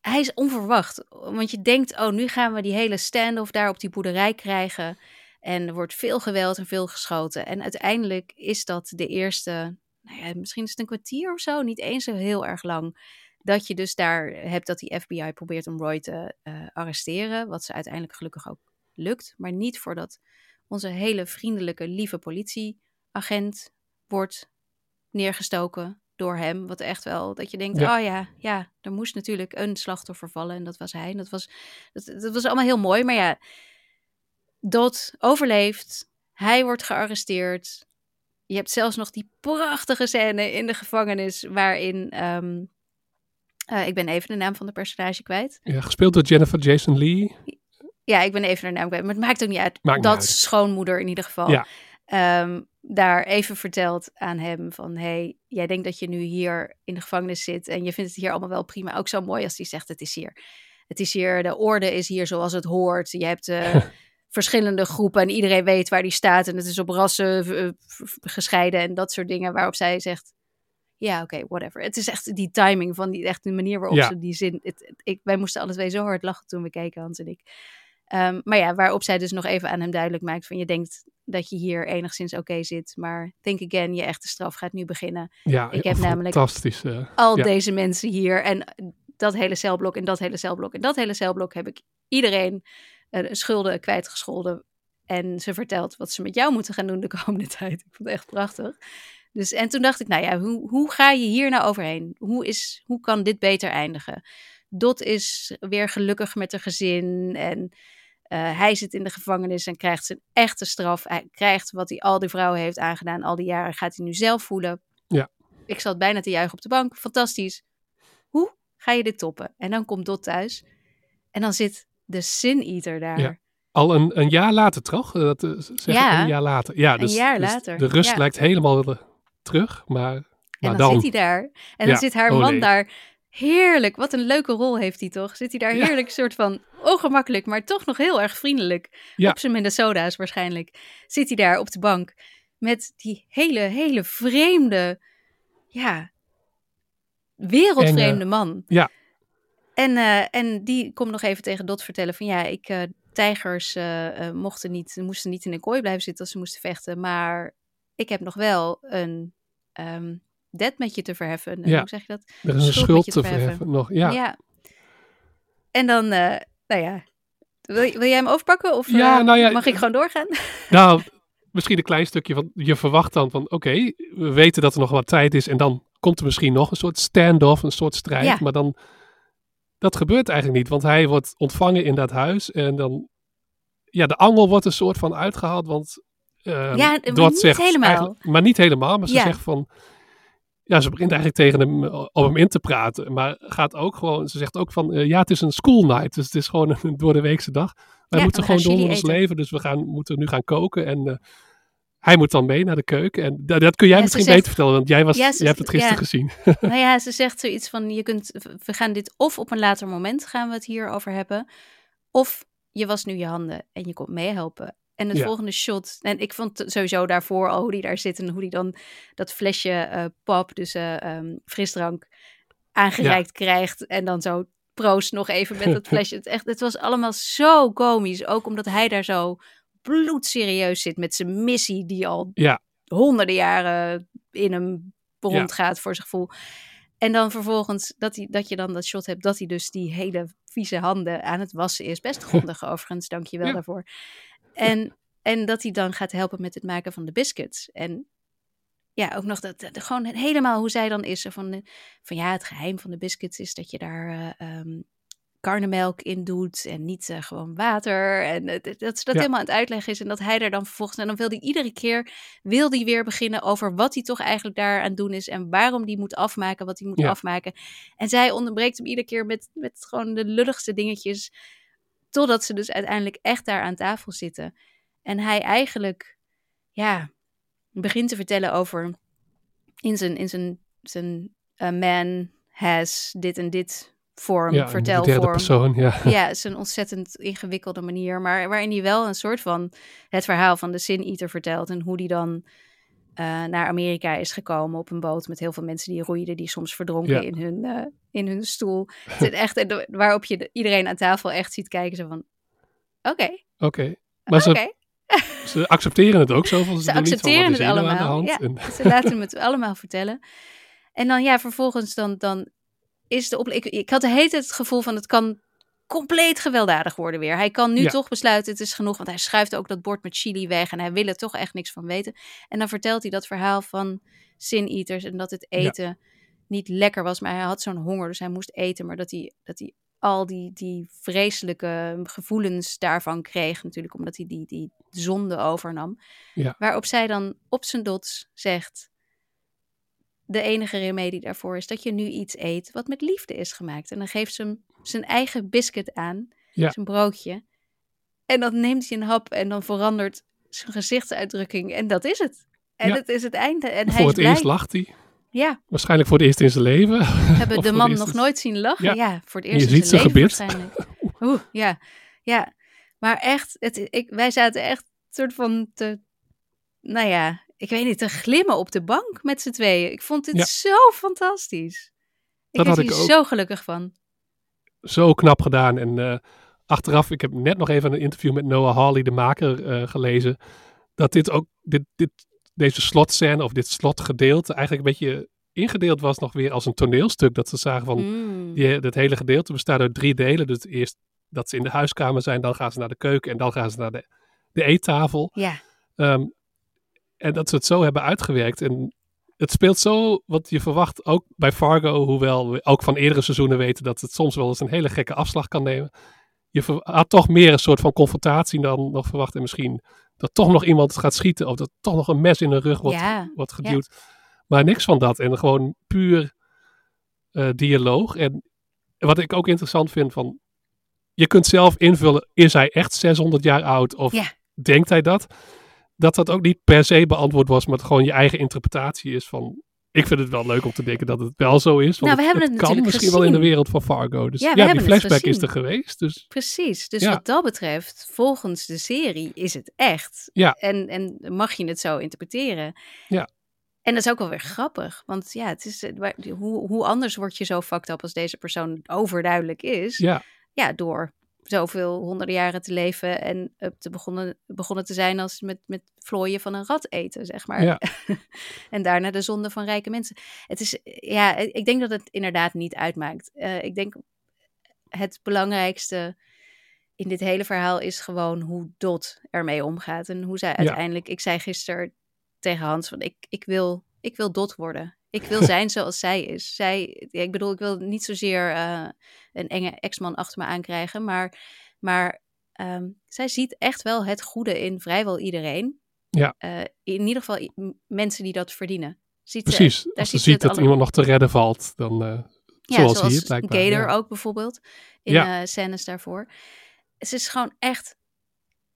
[SPEAKER 2] Hij is onverwacht. Want je denkt, oh, nu gaan we die hele standoff daar op die boerderij krijgen. En er wordt veel geweld en veel geschoten. En uiteindelijk is dat de eerste, nou ja, misschien is het een kwartier of zo, niet eens zo heel erg lang. Dat je dus daar hebt dat die FBI probeert om Roy te eh, arresteren. Wat ze uiteindelijk gelukkig ook lukt. Maar niet voordat onze hele vriendelijke, lieve politieagent wordt neergestoken door hem. Wat echt wel, dat je denkt,
[SPEAKER 3] Ja.
[SPEAKER 2] oh ja, ja, er moest natuurlijk een slachtoffer vallen. En dat was hij. En dat was, dat, dat was allemaal heel mooi. Maar ja, dood overleeft. Hij wordt gearresteerd. Je hebt zelfs nog die prachtige scène in de gevangenis waarin ehm, Eh, ik ben even de naam van de personage kwijt.
[SPEAKER 3] Ja, gespeeld door Jennifer Jason Lee.
[SPEAKER 2] Ja, ik ben even de naam kwijt. Maar het maakt ook niet uit.
[SPEAKER 3] Maakt niet
[SPEAKER 2] dat
[SPEAKER 3] uit.
[SPEAKER 2] schoonmoeder in ieder geval.
[SPEAKER 3] Ja.
[SPEAKER 2] ehm, daar even vertelt aan hem van... hey, jij denkt dat je nu hier in de gevangenis zit... en je vindt het hier allemaal wel prima. Ook zo mooi als hij zegt, het is hier... Het is hier, de orde is hier zoals het hoort. Je hebt eh, verschillende groepen en iedereen weet waar die staat. En het is op rassen eh, gescheiden en dat soort dingen. Waarop zij zegt, ja, oké, whatever. Het is echt die timing van die, echt de manier waarop
[SPEAKER 3] Ja.
[SPEAKER 2] ze die zin... Het, ik, wij moesten alle twee zo hard lachen toen we keken, Hans en ik. Ehm, maar ja, waarop zij dus nog even aan hem duidelijk maakt van... je denkt dat je hier enigszins oké zit, maar think again, je echte straf gaat nu beginnen.
[SPEAKER 3] Ja,
[SPEAKER 2] ik heb namelijk al
[SPEAKER 3] ja.
[SPEAKER 2] deze mensen hier en dat hele celblok en dat hele celblok en dat hele celblok heb ik iedereen schulden kwijtgescholden. En ze vertelt wat ze met jou moeten gaan doen de komende tijd. Ik vond het echt prachtig. Dus, en toen dacht ik, nou ja, hoe, hoe ga je hier nou overheen? Hoe, is, hoe kan dit beter eindigen? Dot is weer gelukkig met haar gezin en eh, hij zit in de gevangenis en krijgt zijn echte straf. Hij krijgt wat hij al die vrouwen heeft aangedaan, al die jaren gaat hij nu zelf voelen.
[SPEAKER 3] Ja.
[SPEAKER 2] Ik zat bijna te juichen op de bank. Fantastisch. Hoe ga je dit toppen? En dan komt Dot thuis. En dan zit de Sin Eater daar.
[SPEAKER 3] Ja. Al een, een jaar later, toch? Eh, Dat eh, zeg
[SPEAKER 2] Ja,
[SPEAKER 3] ik, een jaar later. Ja,
[SPEAKER 2] een
[SPEAKER 3] dus,
[SPEAKER 2] jaar
[SPEAKER 3] dus
[SPEAKER 2] later,
[SPEAKER 3] de rust
[SPEAKER 2] ja.
[SPEAKER 3] lijkt helemaal eh, terug, maar,
[SPEAKER 2] En
[SPEAKER 3] maar
[SPEAKER 2] dan, zit hij daar. En dan
[SPEAKER 3] Ja,
[SPEAKER 2] zit haar
[SPEAKER 3] oh
[SPEAKER 2] man
[SPEAKER 3] nee.
[SPEAKER 2] daar. Heerlijk. Wat een leuke rol heeft hij toch? Zit hij daar heerlijk soort van ongemakkelijk, maar toch nog heel erg vriendelijk.
[SPEAKER 3] Ja.
[SPEAKER 2] Op zijn Minnesota's waarschijnlijk. Zit hij daar op de bank met die hele, hele vreemde, ja, wereldvreemde man.
[SPEAKER 3] Ja,
[SPEAKER 2] En, eh, en die komt nog even tegen Dot vertellen van ja, ik, eh, tijgers eh, mochten niet, moesten niet in een kooi blijven zitten als ze moesten vechten. Maar ik heb nog wel een ehm debt met je te verheffen.
[SPEAKER 3] Ja.
[SPEAKER 2] Hoe zeg je dat?
[SPEAKER 3] er is een
[SPEAKER 2] Schuld
[SPEAKER 3] te verheffen nog. Ja,
[SPEAKER 2] En dan, nou ja, wil, wil jij hem overpakken of
[SPEAKER 3] Ja, nou ja,
[SPEAKER 2] mag ik gewoon doorgaan?
[SPEAKER 3] nou, misschien een klein stukje van, je verwacht dan van, oké, we weten dat er nog wat tijd is en dan komt er misschien nog een soort standoff, een soort strijd,
[SPEAKER 2] Ja.
[SPEAKER 3] maar dan, dat gebeurt eigenlijk niet, want hij wordt ontvangen in dat huis en dan, ja, de angel wordt een soort van uitgehaald, want ehm,
[SPEAKER 2] Ja, maar niet
[SPEAKER 3] zegt
[SPEAKER 2] helemaal.
[SPEAKER 3] maar niet helemaal, maar ze
[SPEAKER 2] Ja.
[SPEAKER 3] zegt van, ja, ze begint eigenlijk tegen hem, eh, op hem in te praten, maar gaat ook gewoon, ze zegt ook van, eh, ja, het is een school night, dus het is gewoon een door de weekse dag. Wij
[SPEAKER 2] Ja,
[SPEAKER 3] moeten gewoon door ons
[SPEAKER 2] eten.
[SPEAKER 3] leven, dus we gaan, moeten nu gaan koken en eh, hij moet dan mee naar de keuken. En dat, dat kun jij
[SPEAKER 2] Ja,
[SPEAKER 3] misschien
[SPEAKER 2] zegt-
[SPEAKER 3] beter vertellen, want jij, was,
[SPEAKER 2] Ja, ze-
[SPEAKER 3] jij hebt het gisteren
[SPEAKER 2] ja.
[SPEAKER 3] gezien.
[SPEAKER 2] nou ja, ze zegt zoiets van, je kunt, we gaan dit of op een later moment gaan we het hier over hebben. Of je was nu je handen en je komt meehelpen. En het volgende shot, en ik vond sowieso daarvoor al hoe die daar zit en hoe die dan dat flesje eh, pap, dus eh, ehm, frisdrank, aangereikt krijgt. En dan zo proost nog even met dat flesje. Het, echt, het was allemaal zo komisch, ook omdat hij daar zo bloedserieus zit met zijn missie die al
[SPEAKER 3] Ja,
[SPEAKER 2] honderden jaren in hem rondgaat voor zijn gevoel. En dan vervolgens dat, hij, dat je dan dat shot hebt dat hij dus die hele vieze handen aan het wassen is. Best grondig overigens, dank je wel
[SPEAKER 3] Ja.
[SPEAKER 2] daarvoor. En, en dat hij dan gaat helpen met het maken van de biscuits. En ja, ook nog dat, dat- gewoon helemaal hoe zij dan is. Van, van ja, het geheim van de biscuits is dat je daar eh, ehm, karnemelk in doet en niet eh, gewoon water. En dat, ze dat
[SPEAKER 3] Ja.
[SPEAKER 2] helemaal aan het uitleggen is. En dat hij daar dan vervolgens... En dan wil hij iedere keer wil die weer beginnen over wat hij toch eigenlijk daar aan het doen is. En waarom die moet afmaken wat hij moet
[SPEAKER 3] Ja.
[SPEAKER 2] afmaken. En zij onderbreekt hem iedere keer met, met gewoon de lulligste dingetjes. Totdat ze dus uiteindelijk echt daar aan tafel zitten. En hij eigenlijk, ja, begint te vertellen over in zijn, in zijn, zijn eh, man has dit en dit vorm,
[SPEAKER 3] ja
[SPEAKER 2] vertelvorm.
[SPEAKER 3] persoon, ja.
[SPEAKER 2] Ja, het is een ontzettend ingewikkelde manier, maar waarin hij wel een soort van het verhaal van de Sin Eater vertelt en hoe die dan eh, naar Amerika is gekomen op een boot met heel veel mensen die roeiden, die soms verdronken
[SPEAKER 3] Ja.
[SPEAKER 2] in, hun, eh, in hun stoel. Het is echt, waarop je de- iedereen aan tafel echt ziet kijken, zo van, oké,
[SPEAKER 3] Oké. Maar ze, accepteren het ook zo, ze,
[SPEAKER 2] Ze
[SPEAKER 3] doen niet van,
[SPEAKER 2] accepteren het
[SPEAKER 3] hier aan de
[SPEAKER 2] allemaal.
[SPEAKER 3] hand?
[SPEAKER 2] Ja,
[SPEAKER 3] En-
[SPEAKER 2] ze laten het allemaal vertellen. En dan ja, vervolgens dan, dan is de. Ik, ik had de hele tijd het gevoel van het kan compleet gewelddadig worden weer. Hij kan nu
[SPEAKER 3] Ja.
[SPEAKER 2] toch besluiten het is genoeg, want hij schuift ook dat bord met chili weg en hij wil er toch echt niks van weten. En dan vertelt hij dat verhaal van Sin Eaters en dat het
[SPEAKER 3] Ja.
[SPEAKER 2] eten niet lekker was, maar hij had zo'n honger, dus hij moest eten, maar dat hij, dat hij al die, die vreselijke gevoelens daarvan kreeg, natuurlijk omdat hij die, die zonde overnam.
[SPEAKER 3] Ja.
[SPEAKER 2] Waarop zij dan op zijn dots zegt: de enige remedie daarvoor is dat je nu iets eet wat met liefde is gemaakt. En dan geeft ze hem zijn eigen biscuit aan,
[SPEAKER 3] Ja.
[SPEAKER 2] zijn broodje. En dan neemt hij een hap en dan verandert zijn gezichtsuitdrukking. En dat is het. En
[SPEAKER 3] Ja.
[SPEAKER 2] het is het einde. En hij
[SPEAKER 3] voor
[SPEAKER 2] is
[SPEAKER 3] het
[SPEAKER 2] blij.
[SPEAKER 3] eerst lacht hij.
[SPEAKER 2] Ja,
[SPEAKER 3] Waarschijnlijk voor het eerst in zijn leven.
[SPEAKER 2] we hebben de man nog nooit zien lachen.
[SPEAKER 3] Ja.
[SPEAKER 2] Ja, voor het eerst in
[SPEAKER 3] ziet
[SPEAKER 2] zijn leven waarschijnlijk. Oeh, ja, ja. Maar echt, het, ik, wij zaten echt soort van te, nou ja, ik weet niet, te glimmen op de bank met z'n tweeën. Ik vond dit
[SPEAKER 3] Ja.
[SPEAKER 2] zo fantastisch. Ik
[SPEAKER 3] had
[SPEAKER 2] hier zo gelukkig van.
[SPEAKER 3] Zo knap gedaan. En eh, achteraf, ik heb net nog even een interview met Noah Hawley, de maker, eh, gelezen. Dat dit ook, dit, dit, deze slotscène of dit slotgedeelte eigenlijk een beetje ingedeeld was nog weer als een toneelstuk. Dat ze zagen van,
[SPEAKER 2] Mm.
[SPEAKER 3] die, dat hele gedeelte bestaat uit drie delen. Dus eerst dat ze in de huiskamer zijn, dan gaan ze naar de keuken en dan gaan ze naar de, de eettafel.
[SPEAKER 2] Ja,
[SPEAKER 3] Ehm, en dat ze het zo hebben uitgewerkt. En het speelt zo wat je verwacht, ook bij Fargo, hoewel we ook van eerdere seizoenen weten dat het soms wel eens een hele gekke afslag kan nemen. Je had toch meer een soort van confrontatie dan nog verwacht. En misschien dat toch nog iemand gaat schieten of dat toch nog een mes in de rug wordt,
[SPEAKER 2] Ja,
[SPEAKER 3] wordt
[SPEAKER 2] ja.
[SPEAKER 3] geduwd. Maar niks van dat. En gewoon puur eh, dialoog. En wat ik ook interessant vind van, je kunt zelf invullen, is hij echt 600 jaar oud of
[SPEAKER 2] Ja.
[SPEAKER 3] denkt hij dat? Dat dat ook niet per se beantwoord was, maar het gewoon je eigen interpretatie is van, ik vind het wel leuk om te denken dat het wel zo is. Want
[SPEAKER 2] Nou, we hebben het
[SPEAKER 3] kan misschien wel in de wereld van Fargo. Dus
[SPEAKER 2] Ja,
[SPEAKER 3] ja, die flashback is er geweest. Dus
[SPEAKER 2] precies. Dus
[SPEAKER 3] Ja.
[SPEAKER 2] wat dat betreft, volgens de serie is het echt.
[SPEAKER 3] Ja.
[SPEAKER 2] En, en mag je het zo interpreteren.
[SPEAKER 3] Ja.
[SPEAKER 2] En dat is ook wel weer grappig. Want ja, het is, eh, hoe, hoe anders word je zo fucked up als deze persoon overduidelijk is.
[SPEAKER 3] ja,
[SPEAKER 2] ja, door zoveel honderden jaren te leven en eh, te begonnen, begonnen te zijn als met, met vlooien van een rat eten, zeg maar.
[SPEAKER 3] Ja.
[SPEAKER 2] en daarna de zonde van rijke mensen. Het is, ja, ik denk dat het inderdaad niet uitmaakt. Eh, ik denk het belangrijkste in dit hele verhaal is gewoon hoe Dot ermee omgaat. En hoe zij uiteindelijk, ik zei gisteren tegen Hans, van ik, ik, wil, ik wil Dot worden. Ik wil zijn zoals zij is. Zij, ja, ik bedoel, ik wil niet zozeer eh, een enge ex-man achter me aankrijgen, maar, maar ehm, zij ziet echt wel het goede in vrijwel iedereen.
[SPEAKER 3] ja,
[SPEAKER 2] Eh, in ieder geval mensen die dat verdienen. Ziet ze-
[SPEAKER 3] precies.
[SPEAKER 2] daar
[SPEAKER 3] Als ze
[SPEAKER 2] ziet ze
[SPEAKER 3] dat iemand nog te redden valt, dan eh,
[SPEAKER 2] ja,
[SPEAKER 3] zoals,
[SPEAKER 2] zoals
[SPEAKER 3] hier blijkbaar.
[SPEAKER 2] Gator
[SPEAKER 3] ja.
[SPEAKER 2] ook bijvoorbeeld. In
[SPEAKER 3] Ja.
[SPEAKER 2] scènes daarvoor. Ze is gewoon echt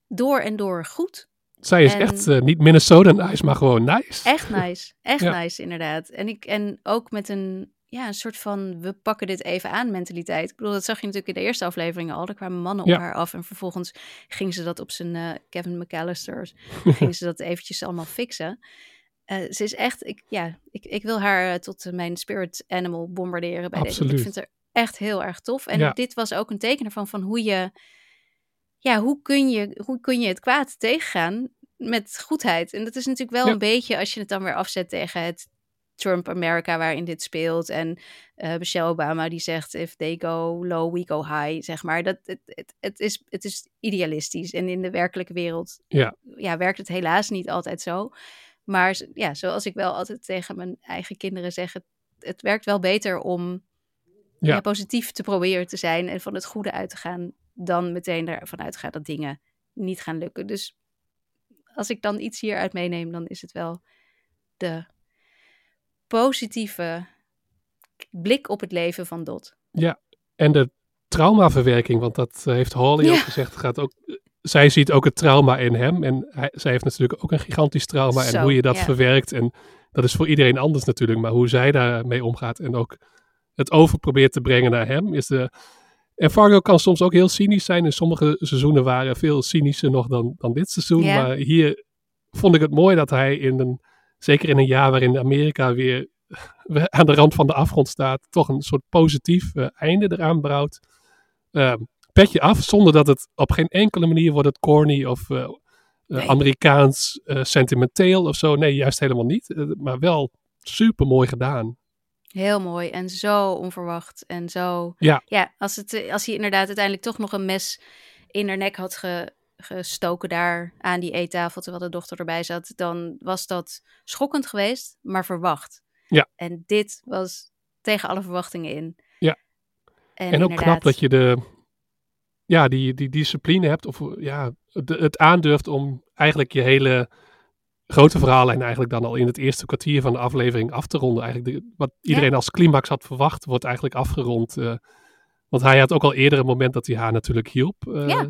[SPEAKER 2] door en door goed.
[SPEAKER 3] Zij is
[SPEAKER 2] En-
[SPEAKER 3] echt eh, niet Minnesota nice, maar gewoon nice.
[SPEAKER 2] Echt nice. Echt
[SPEAKER 3] Ja.
[SPEAKER 2] nice, inderdaad. En, ik, en ook met een, ja, een soort van we pakken dit even aan mentaliteit. Ik bedoel, dat zag je natuurlijk in de eerste aflevering al. Er kwamen mannen op haar af en vervolgens ging ze dat op zijn eh, Kevin McAllister's. ging ze dat eventjes allemaal fixen. Eh, ze is echt, ik, ja, ik, ik wil haar tot mijn spirit animal bombarderen bij deze. Ik vind haar echt heel erg tof. En
[SPEAKER 3] Ja.
[SPEAKER 2] dit was ook een teken ervan van hoe je, ja, hoe kun je, hoe kun je het kwaad tegengaan met goedheid? En dat is natuurlijk wel
[SPEAKER 3] Ja.
[SPEAKER 2] een beetje als je het dan weer afzet tegen het Trump America waarin dit speelt. En eh, Michelle Obama die zegt, if they go low, we go high, zeg maar. Dat, het, het, het, is, het is idealistisch. En in de werkelijke wereld
[SPEAKER 3] Ja.
[SPEAKER 2] ja, werkt het helaas niet altijd zo. Maar ja, zoals ik wel altijd tegen mijn eigen kinderen zeg, het, het werkt wel beter om
[SPEAKER 3] Ja.
[SPEAKER 2] ja, positief te proberen te zijn en van het goede uit te gaan, dan meteen ervan uit te gaan dat dingen niet gaan lukken. Dus als ik dan iets hieruit meeneem, dan is het wel de positieve blik op het leven van Dot.
[SPEAKER 3] Ja, en de traumaverwerking, want dat eh, heeft
[SPEAKER 2] Ja.
[SPEAKER 3] ook gezegd, gaat ook, zij ziet ook het trauma in hem. En hij, zij heeft natuurlijk ook een gigantisch trauma.
[SPEAKER 2] Zo,
[SPEAKER 3] en hoe je dat
[SPEAKER 2] ja.
[SPEAKER 3] verwerkt, en dat is voor iedereen anders natuurlijk, maar hoe zij daarmee omgaat en ook het over probeert te brengen naar hem, is de... En Fargo kan soms ook heel cynisch zijn. In sommige seizoenen waren veel cynischer nog dan, dan dit seizoen. Maar hier vond ik het mooi dat hij in een, zeker in een jaar waarin Amerika weer aan de rand van de afgrond staat, toch een soort positief eh, einde eraan brouwt. Eh, petje af, zonder dat het op geen enkele manier wordt het corny of eh, eh,
[SPEAKER 2] Nee.
[SPEAKER 3] Amerikaans sentimenteel of zo. Nee, juist helemaal niet. Maar wel super mooi gedaan.
[SPEAKER 2] Heel mooi en zo onverwacht en zo.
[SPEAKER 3] Ja.
[SPEAKER 2] Ja, als, het, eh, als hij inderdaad uiteindelijk toch nog een mes in haar nek had ge- gestoken daar aan die eettafel terwijl de dochter erbij zat, dan was dat schokkend geweest, maar verwacht.
[SPEAKER 3] Ja.
[SPEAKER 2] En dit was tegen alle verwachtingen in.
[SPEAKER 3] Ja.
[SPEAKER 2] En,
[SPEAKER 3] En, ook knap dat je de, ja, die, die discipline hebt, of ja, de- het aandurft om eigenlijk je hele grote verhaallijn eigenlijk dan al in het eerste kwartier van de aflevering af te ronden. Eigenlijk de- wat iedereen als climax had verwacht, wordt eigenlijk afgerond. eh, want hij had ook al eerder een moment dat hij haar natuurlijk hielp. eh,
[SPEAKER 2] Ja.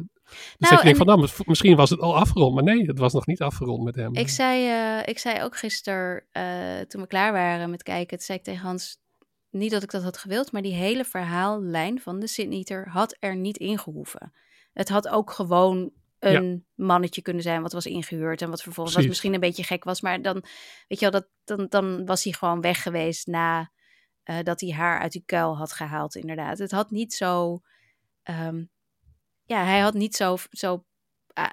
[SPEAKER 3] Dus
[SPEAKER 2] Nou,
[SPEAKER 3] denkt
[SPEAKER 2] en-
[SPEAKER 3] van, nou, mis- misschien was het al afgerond. Maar nee, het was nog niet afgerond met hem.
[SPEAKER 2] Ik zei, eh, ik zei ook gisteren, toen we klaar waren met kijken, toen zei ik tegen Hans, niet dat ik dat had gewild, maar die hele verhaallijn van de Sydney Eater had er niet ingehoeven. Het had ook gewoon een mannetje kunnen zijn wat was ingehuurd en wat vervolgens wat misschien een beetje gek was, maar dan, weet je wel, dat, dan, dan was hij gewoon weg geweest na eh, dat hij haar uit die kuil had gehaald, inderdaad. Het had niet zo, ehm, ja, hij had niet zo, zo eh,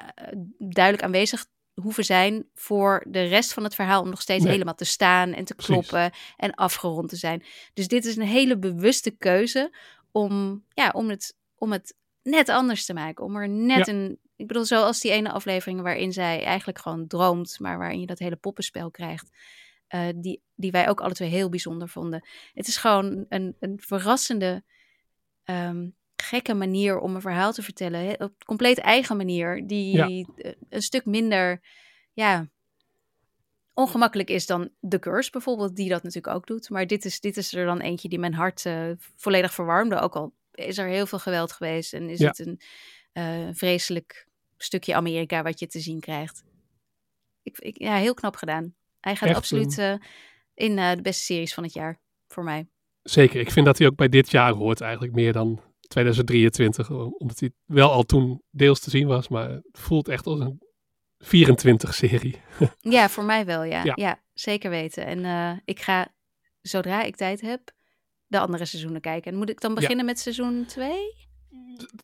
[SPEAKER 2] duidelijk aanwezig hoeven zijn voor de rest van het verhaal om nog steeds
[SPEAKER 3] Nee.
[SPEAKER 2] helemaal te staan en te
[SPEAKER 3] Precies.
[SPEAKER 2] kloppen en afgerond te zijn. Dus dit is een hele bewuste keuze om, ja, om, het, om het net anders te maken. Om er net
[SPEAKER 3] Ja.
[SPEAKER 2] een, ik bedoel, zoals die ene aflevering waarin zij eigenlijk gewoon droomt, maar waarin je dat hele poppenspel krijgt. eh, die, die wij ook alle twee heel bijzonder vonden. Het is gewoon een, een verrassende, ehm, gekke manier om een verhaal te vertellen. Op compleet eigen manier. Die
[SPEAKER 3] Ja.
[SPEAKER 2] eh, een stuk minder, ja, ongemakkelijk is dan The Curse bijvoorbeeld, die dat natuurlijk ook doet. Maar dit is, dit is er dan eentje die mijn hart eh, volledig verwarmde. Ook al is er heel veel geweld geweest en is
[SPEAKER 3] Ja.
[SPEAKER 2] het een eh, vreselijk stukje Amerika wat je te zien krijgt. Ik, ik, ja, heel knap gedaan. Hij gaat
[SPEAKER 3] Echt
[SPEAKER 2] absoluut eh, in eh, de beste series van het jaar, voor mij.
[SPEAKER 3] Zeker, ik vind dat hij ook bij dit jaar hoort eigenlijk meer dan 2023. Omdat hij wel al toen deels te zien was, maar het voelt echt als een 24-serie.
[SPEAKER 2] Ja, voor mij wel, ja.
[SPEAKER 3] Ja.
[SPEAKER 2] Ja, zeker weten. En ik ga, zodra ik tijd heb, de andere seizoenen kijken. En moet ik dan
[SPEAKER 3] Ja.
[SPEAKER 2] beginnen met seizoen 2?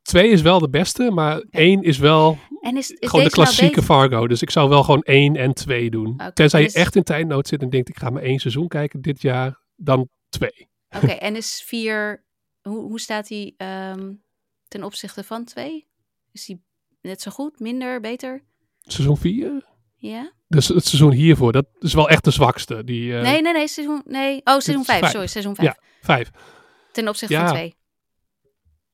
[SPEAKER 3] Twee is wel de beste, maar één is wel
[SPEAKER 2] En is, is
[SPEAKER 3] gewoon de
[SPEAKER 2] nou
[SPEAKER 3] klassieke? Fargo. Dus ik zou wel gewoon één en twee doen. Tenzij
[SPEAKER 2] dus-
[SPEAKER 3] je echt in tijdnood zit en denkt, ik ga maar één seizoen kijken dit jaar, dan twee.
[SPEAKER 2] Oké, en is 4, hoe, hoe staat die ehm, ten opzichte van 2? Is die net zo goed, minder, beter?
[SPEAKER 3] Seizoen vier?
[SPEAKER 2] Ja?
[SPEAKER 3] Dus het seizoen hiervoor, dat is wel echt de zwakste. Die, eh,
[SPEAKER 2] nee, nee, nee, seizoen, nee. Oh, seizoen
[SPEAKER 3] is
[SPEAKER 2] 5,
[SPEAKER 3] vijf.
[SPEAKER 2] sorry, seizoen 5.
[SPEAKER 3] Ja, vijf.
[SPEAKER 2] Ten opzichte
[SPEAKER 3] Ja.
[SPEAKER 2] van 2.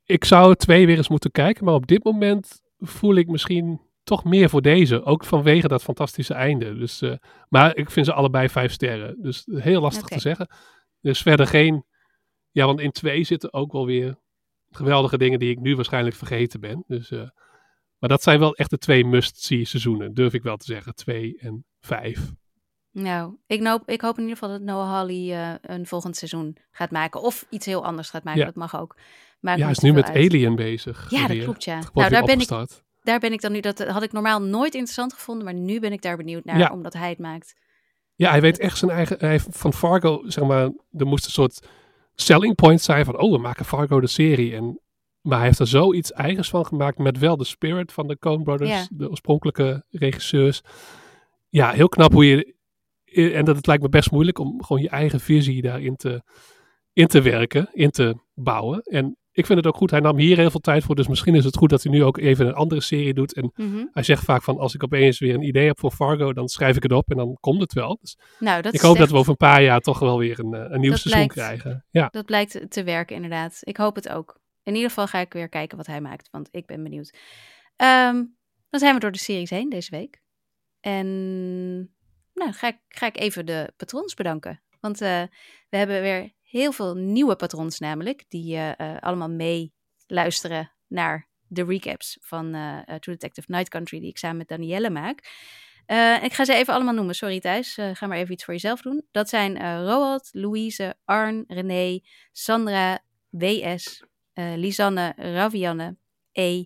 [SPEAKER 3] Ik zou twee weer eens moeten kijken, maar op dit moment voel ik misschien toch meer voor deze. Ook vanwege dat fantastische einde. Dus, eh, maar ik vind ze allebei vijf sterren. Dus heel lastig te zeggen. Dus verder geen... Ja, want in twee zitten ook wel weer geweldige dingen die ik nu waarschijnlijk vergeten ben. Dus, eh, maar dat zijn wel echt de twee must-see seizoenen, durf ik wel te zeggen. Twee en vijf.
[SPEAKER 2] Nou, ik hoop, ik hoop in ieder geval dat Noah Hawley eh, een volgend seizoen gaat maken. Of iets heel anders gaat maken,
[SPEAKER 3] Ja.
[SPEAKER 2] dat mag ook. Maakt
[SPEAKER 3] ja, hij is nu met
[SPEAKER 2] uit.
[SPEAKER 3] Alien bezig.
[SPEAKER 2] Ja, dat klopt, ja. Nou, daar ben, ik, daar ben ik dan nu, dat had ik normaal nooit interessant gevonden, maar nu ben ik daar benieuwd naar,
[SPEAKER 3] Ja.
[SPEAKER 2] omdat hij het maakt.
[SPEAKER 3] Ja, hij weet echt zijn eigen. Hij heeft van Fargo, zeg maar, er moest een soort selling point zijn van, oh, we maken Fargo de serie. En, maar hij heeft er zoiets eigens van gemaakt met wel de spirit van de Coen Brothers,
[SPEAKER 2] Ja.
[SPEAKER 3] de oorspronkelijke regisseurs. Ja, heel knap hoe je, en dat het lijkt me best moeilijk om gewoon je eigen visie daarin te, in te werken, in te bouwen. En ik vind het ook goed, hij nam hier heel veel tijd voor, dus misschien is het goed dat hij nu ook even een andere serie doet. En
[SPEAKER 2] Mhm.
[SPEAKER 3] hij zegt vaak van, als ik opeens weer een idee heb voor Fargo, dan schrijf ik het op en dan komt het wel. Dus
[SPEAKER 2] Nou, dat
[SPEAKER 3] ik hoop dat we over een paar jaar toch wel weer een, eh, een nieuw
[SPEAKER 2] dat
[SPEAKER 3] seizoen
[SPEAKER 2] blijkt-
[SPEAKER 3] krijgen. Ja,
[SPEAKER 2] Dat blijkt te werken, inderdaad. Ik hoop het ook. In ieder geval ga ik weer kijken wat hij maakt, want ik ben benieuwd. Ehm, dan zijn we door de series heen deze week. En nou, ga ik, ga ik even de patrons bedanken. Want eh, we hebben weer heel veel nieuwe patrons namelijk, die eh, eh, allemaal meeluisteren naar de recaps van True Detective Night Country, die ik samen met Danielle maak. Ik ga ze even allemaal noemen. Sorry Thijs, Eh, ga maar even iets voor jezelf doen. Dat zijn eh Roald, Louise, Arn, René, Sandra, WS, eh, Lisanne, Ravianne, E,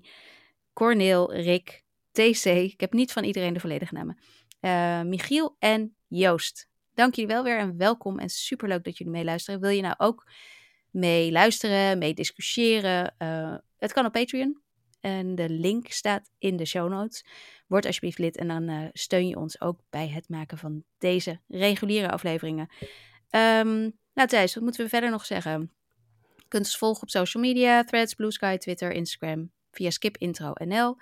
[SPEAKER 2] Corneel, Rick, TC. Ik heb niet van iedereen de volledige namen. Eh, Michiel en Joost. Dank jullie wel weer en welkom en superleuk dat jullie meeluisteren. Wil je nou ook meeluisteren, mee discussiëren? Eh, het kan op Patreon. En de link staat in de show notes. Word alsjeblieft lid en dan steun je ons ook bij het maken van deze reguliere afleveringen. Ehm, nou Thijs, wat moeten we verder nog zeggen? Je kunt ons volgen op social media, Threads, Blue Sky, Twitter, Instagram, via skipintro.nl.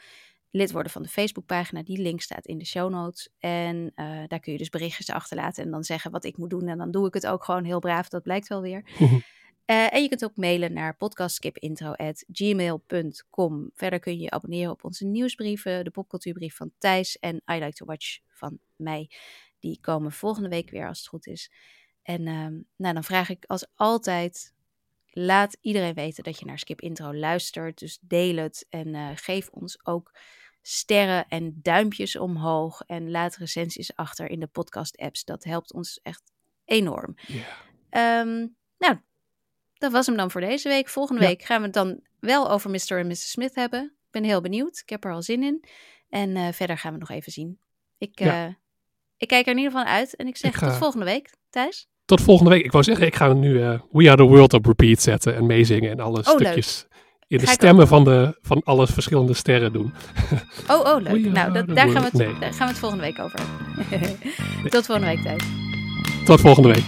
[SPEAKER 2] Lid worden van de Facebookpagina, die link staat in de show notes. En eh, daar kun je dus berichtjes achterlaten en dan zeggen wat ik moet doen. En dan doe ik het ook gewoon heel braaf, dat blijkt wel weer. Eh, en je kunt ook mailen naar podcastskipintro.gmail.com. Verder kun je je abonneren op onze nieuwsbrieven, de popcultuurbrief van Thijs en I Like to Watch van mij. Die komen volgende week weer als het goed is. En ehm, nou, dan vraag ik als altijd, laat iedereen weten dat je naar Skip Intro luistert. Dus deel het en eh, geef ons ook sterren en duimpjes omhoog. En laat recensies achter in de podcast-apps. Dat helpt ons echt enorm. Ehm, nou, dat was hem dan voor deze week. Volgende
[SPEAKER 3] Ja.
[SPEAKER 2] week gaan we het dan wel over Mr. en Mrs. Smith hebben. Ik ben heel benieuwd. Ik heb er al zin in. En eh, verder gaan we nog even zien. Ik,
[SPEAKER 3] Ja.
[SPEAKER 2] eh, ik kijk er in ieder geval uit. En ik zeg
[SPEAKER 3] Ik ga-
[SPEAKER 2] tot volgende week. Thijs?
[SPEAKER 3] Tot volgende week. Ik wou zeggen, ik ga nu eh, We Are The World op repeat zetten en meezingen en alle
[SPEAKER 2] leuk.
[SPEAKER 3] stukjes in de stemmen van, de, van alle verschillende sterren doen.
[SPEAKER 2] Oh, oh, leuk.
[SPEAKER 3] We
[SPEAKER 2] Nou, dat, daar, gaan we het,
[SPEAKER 3] Nee.
[SPEAKER 2] daar gaan we het volgende week over. Tot volgende week, Thijs.
[SPEAKER 3] Tot volgende week.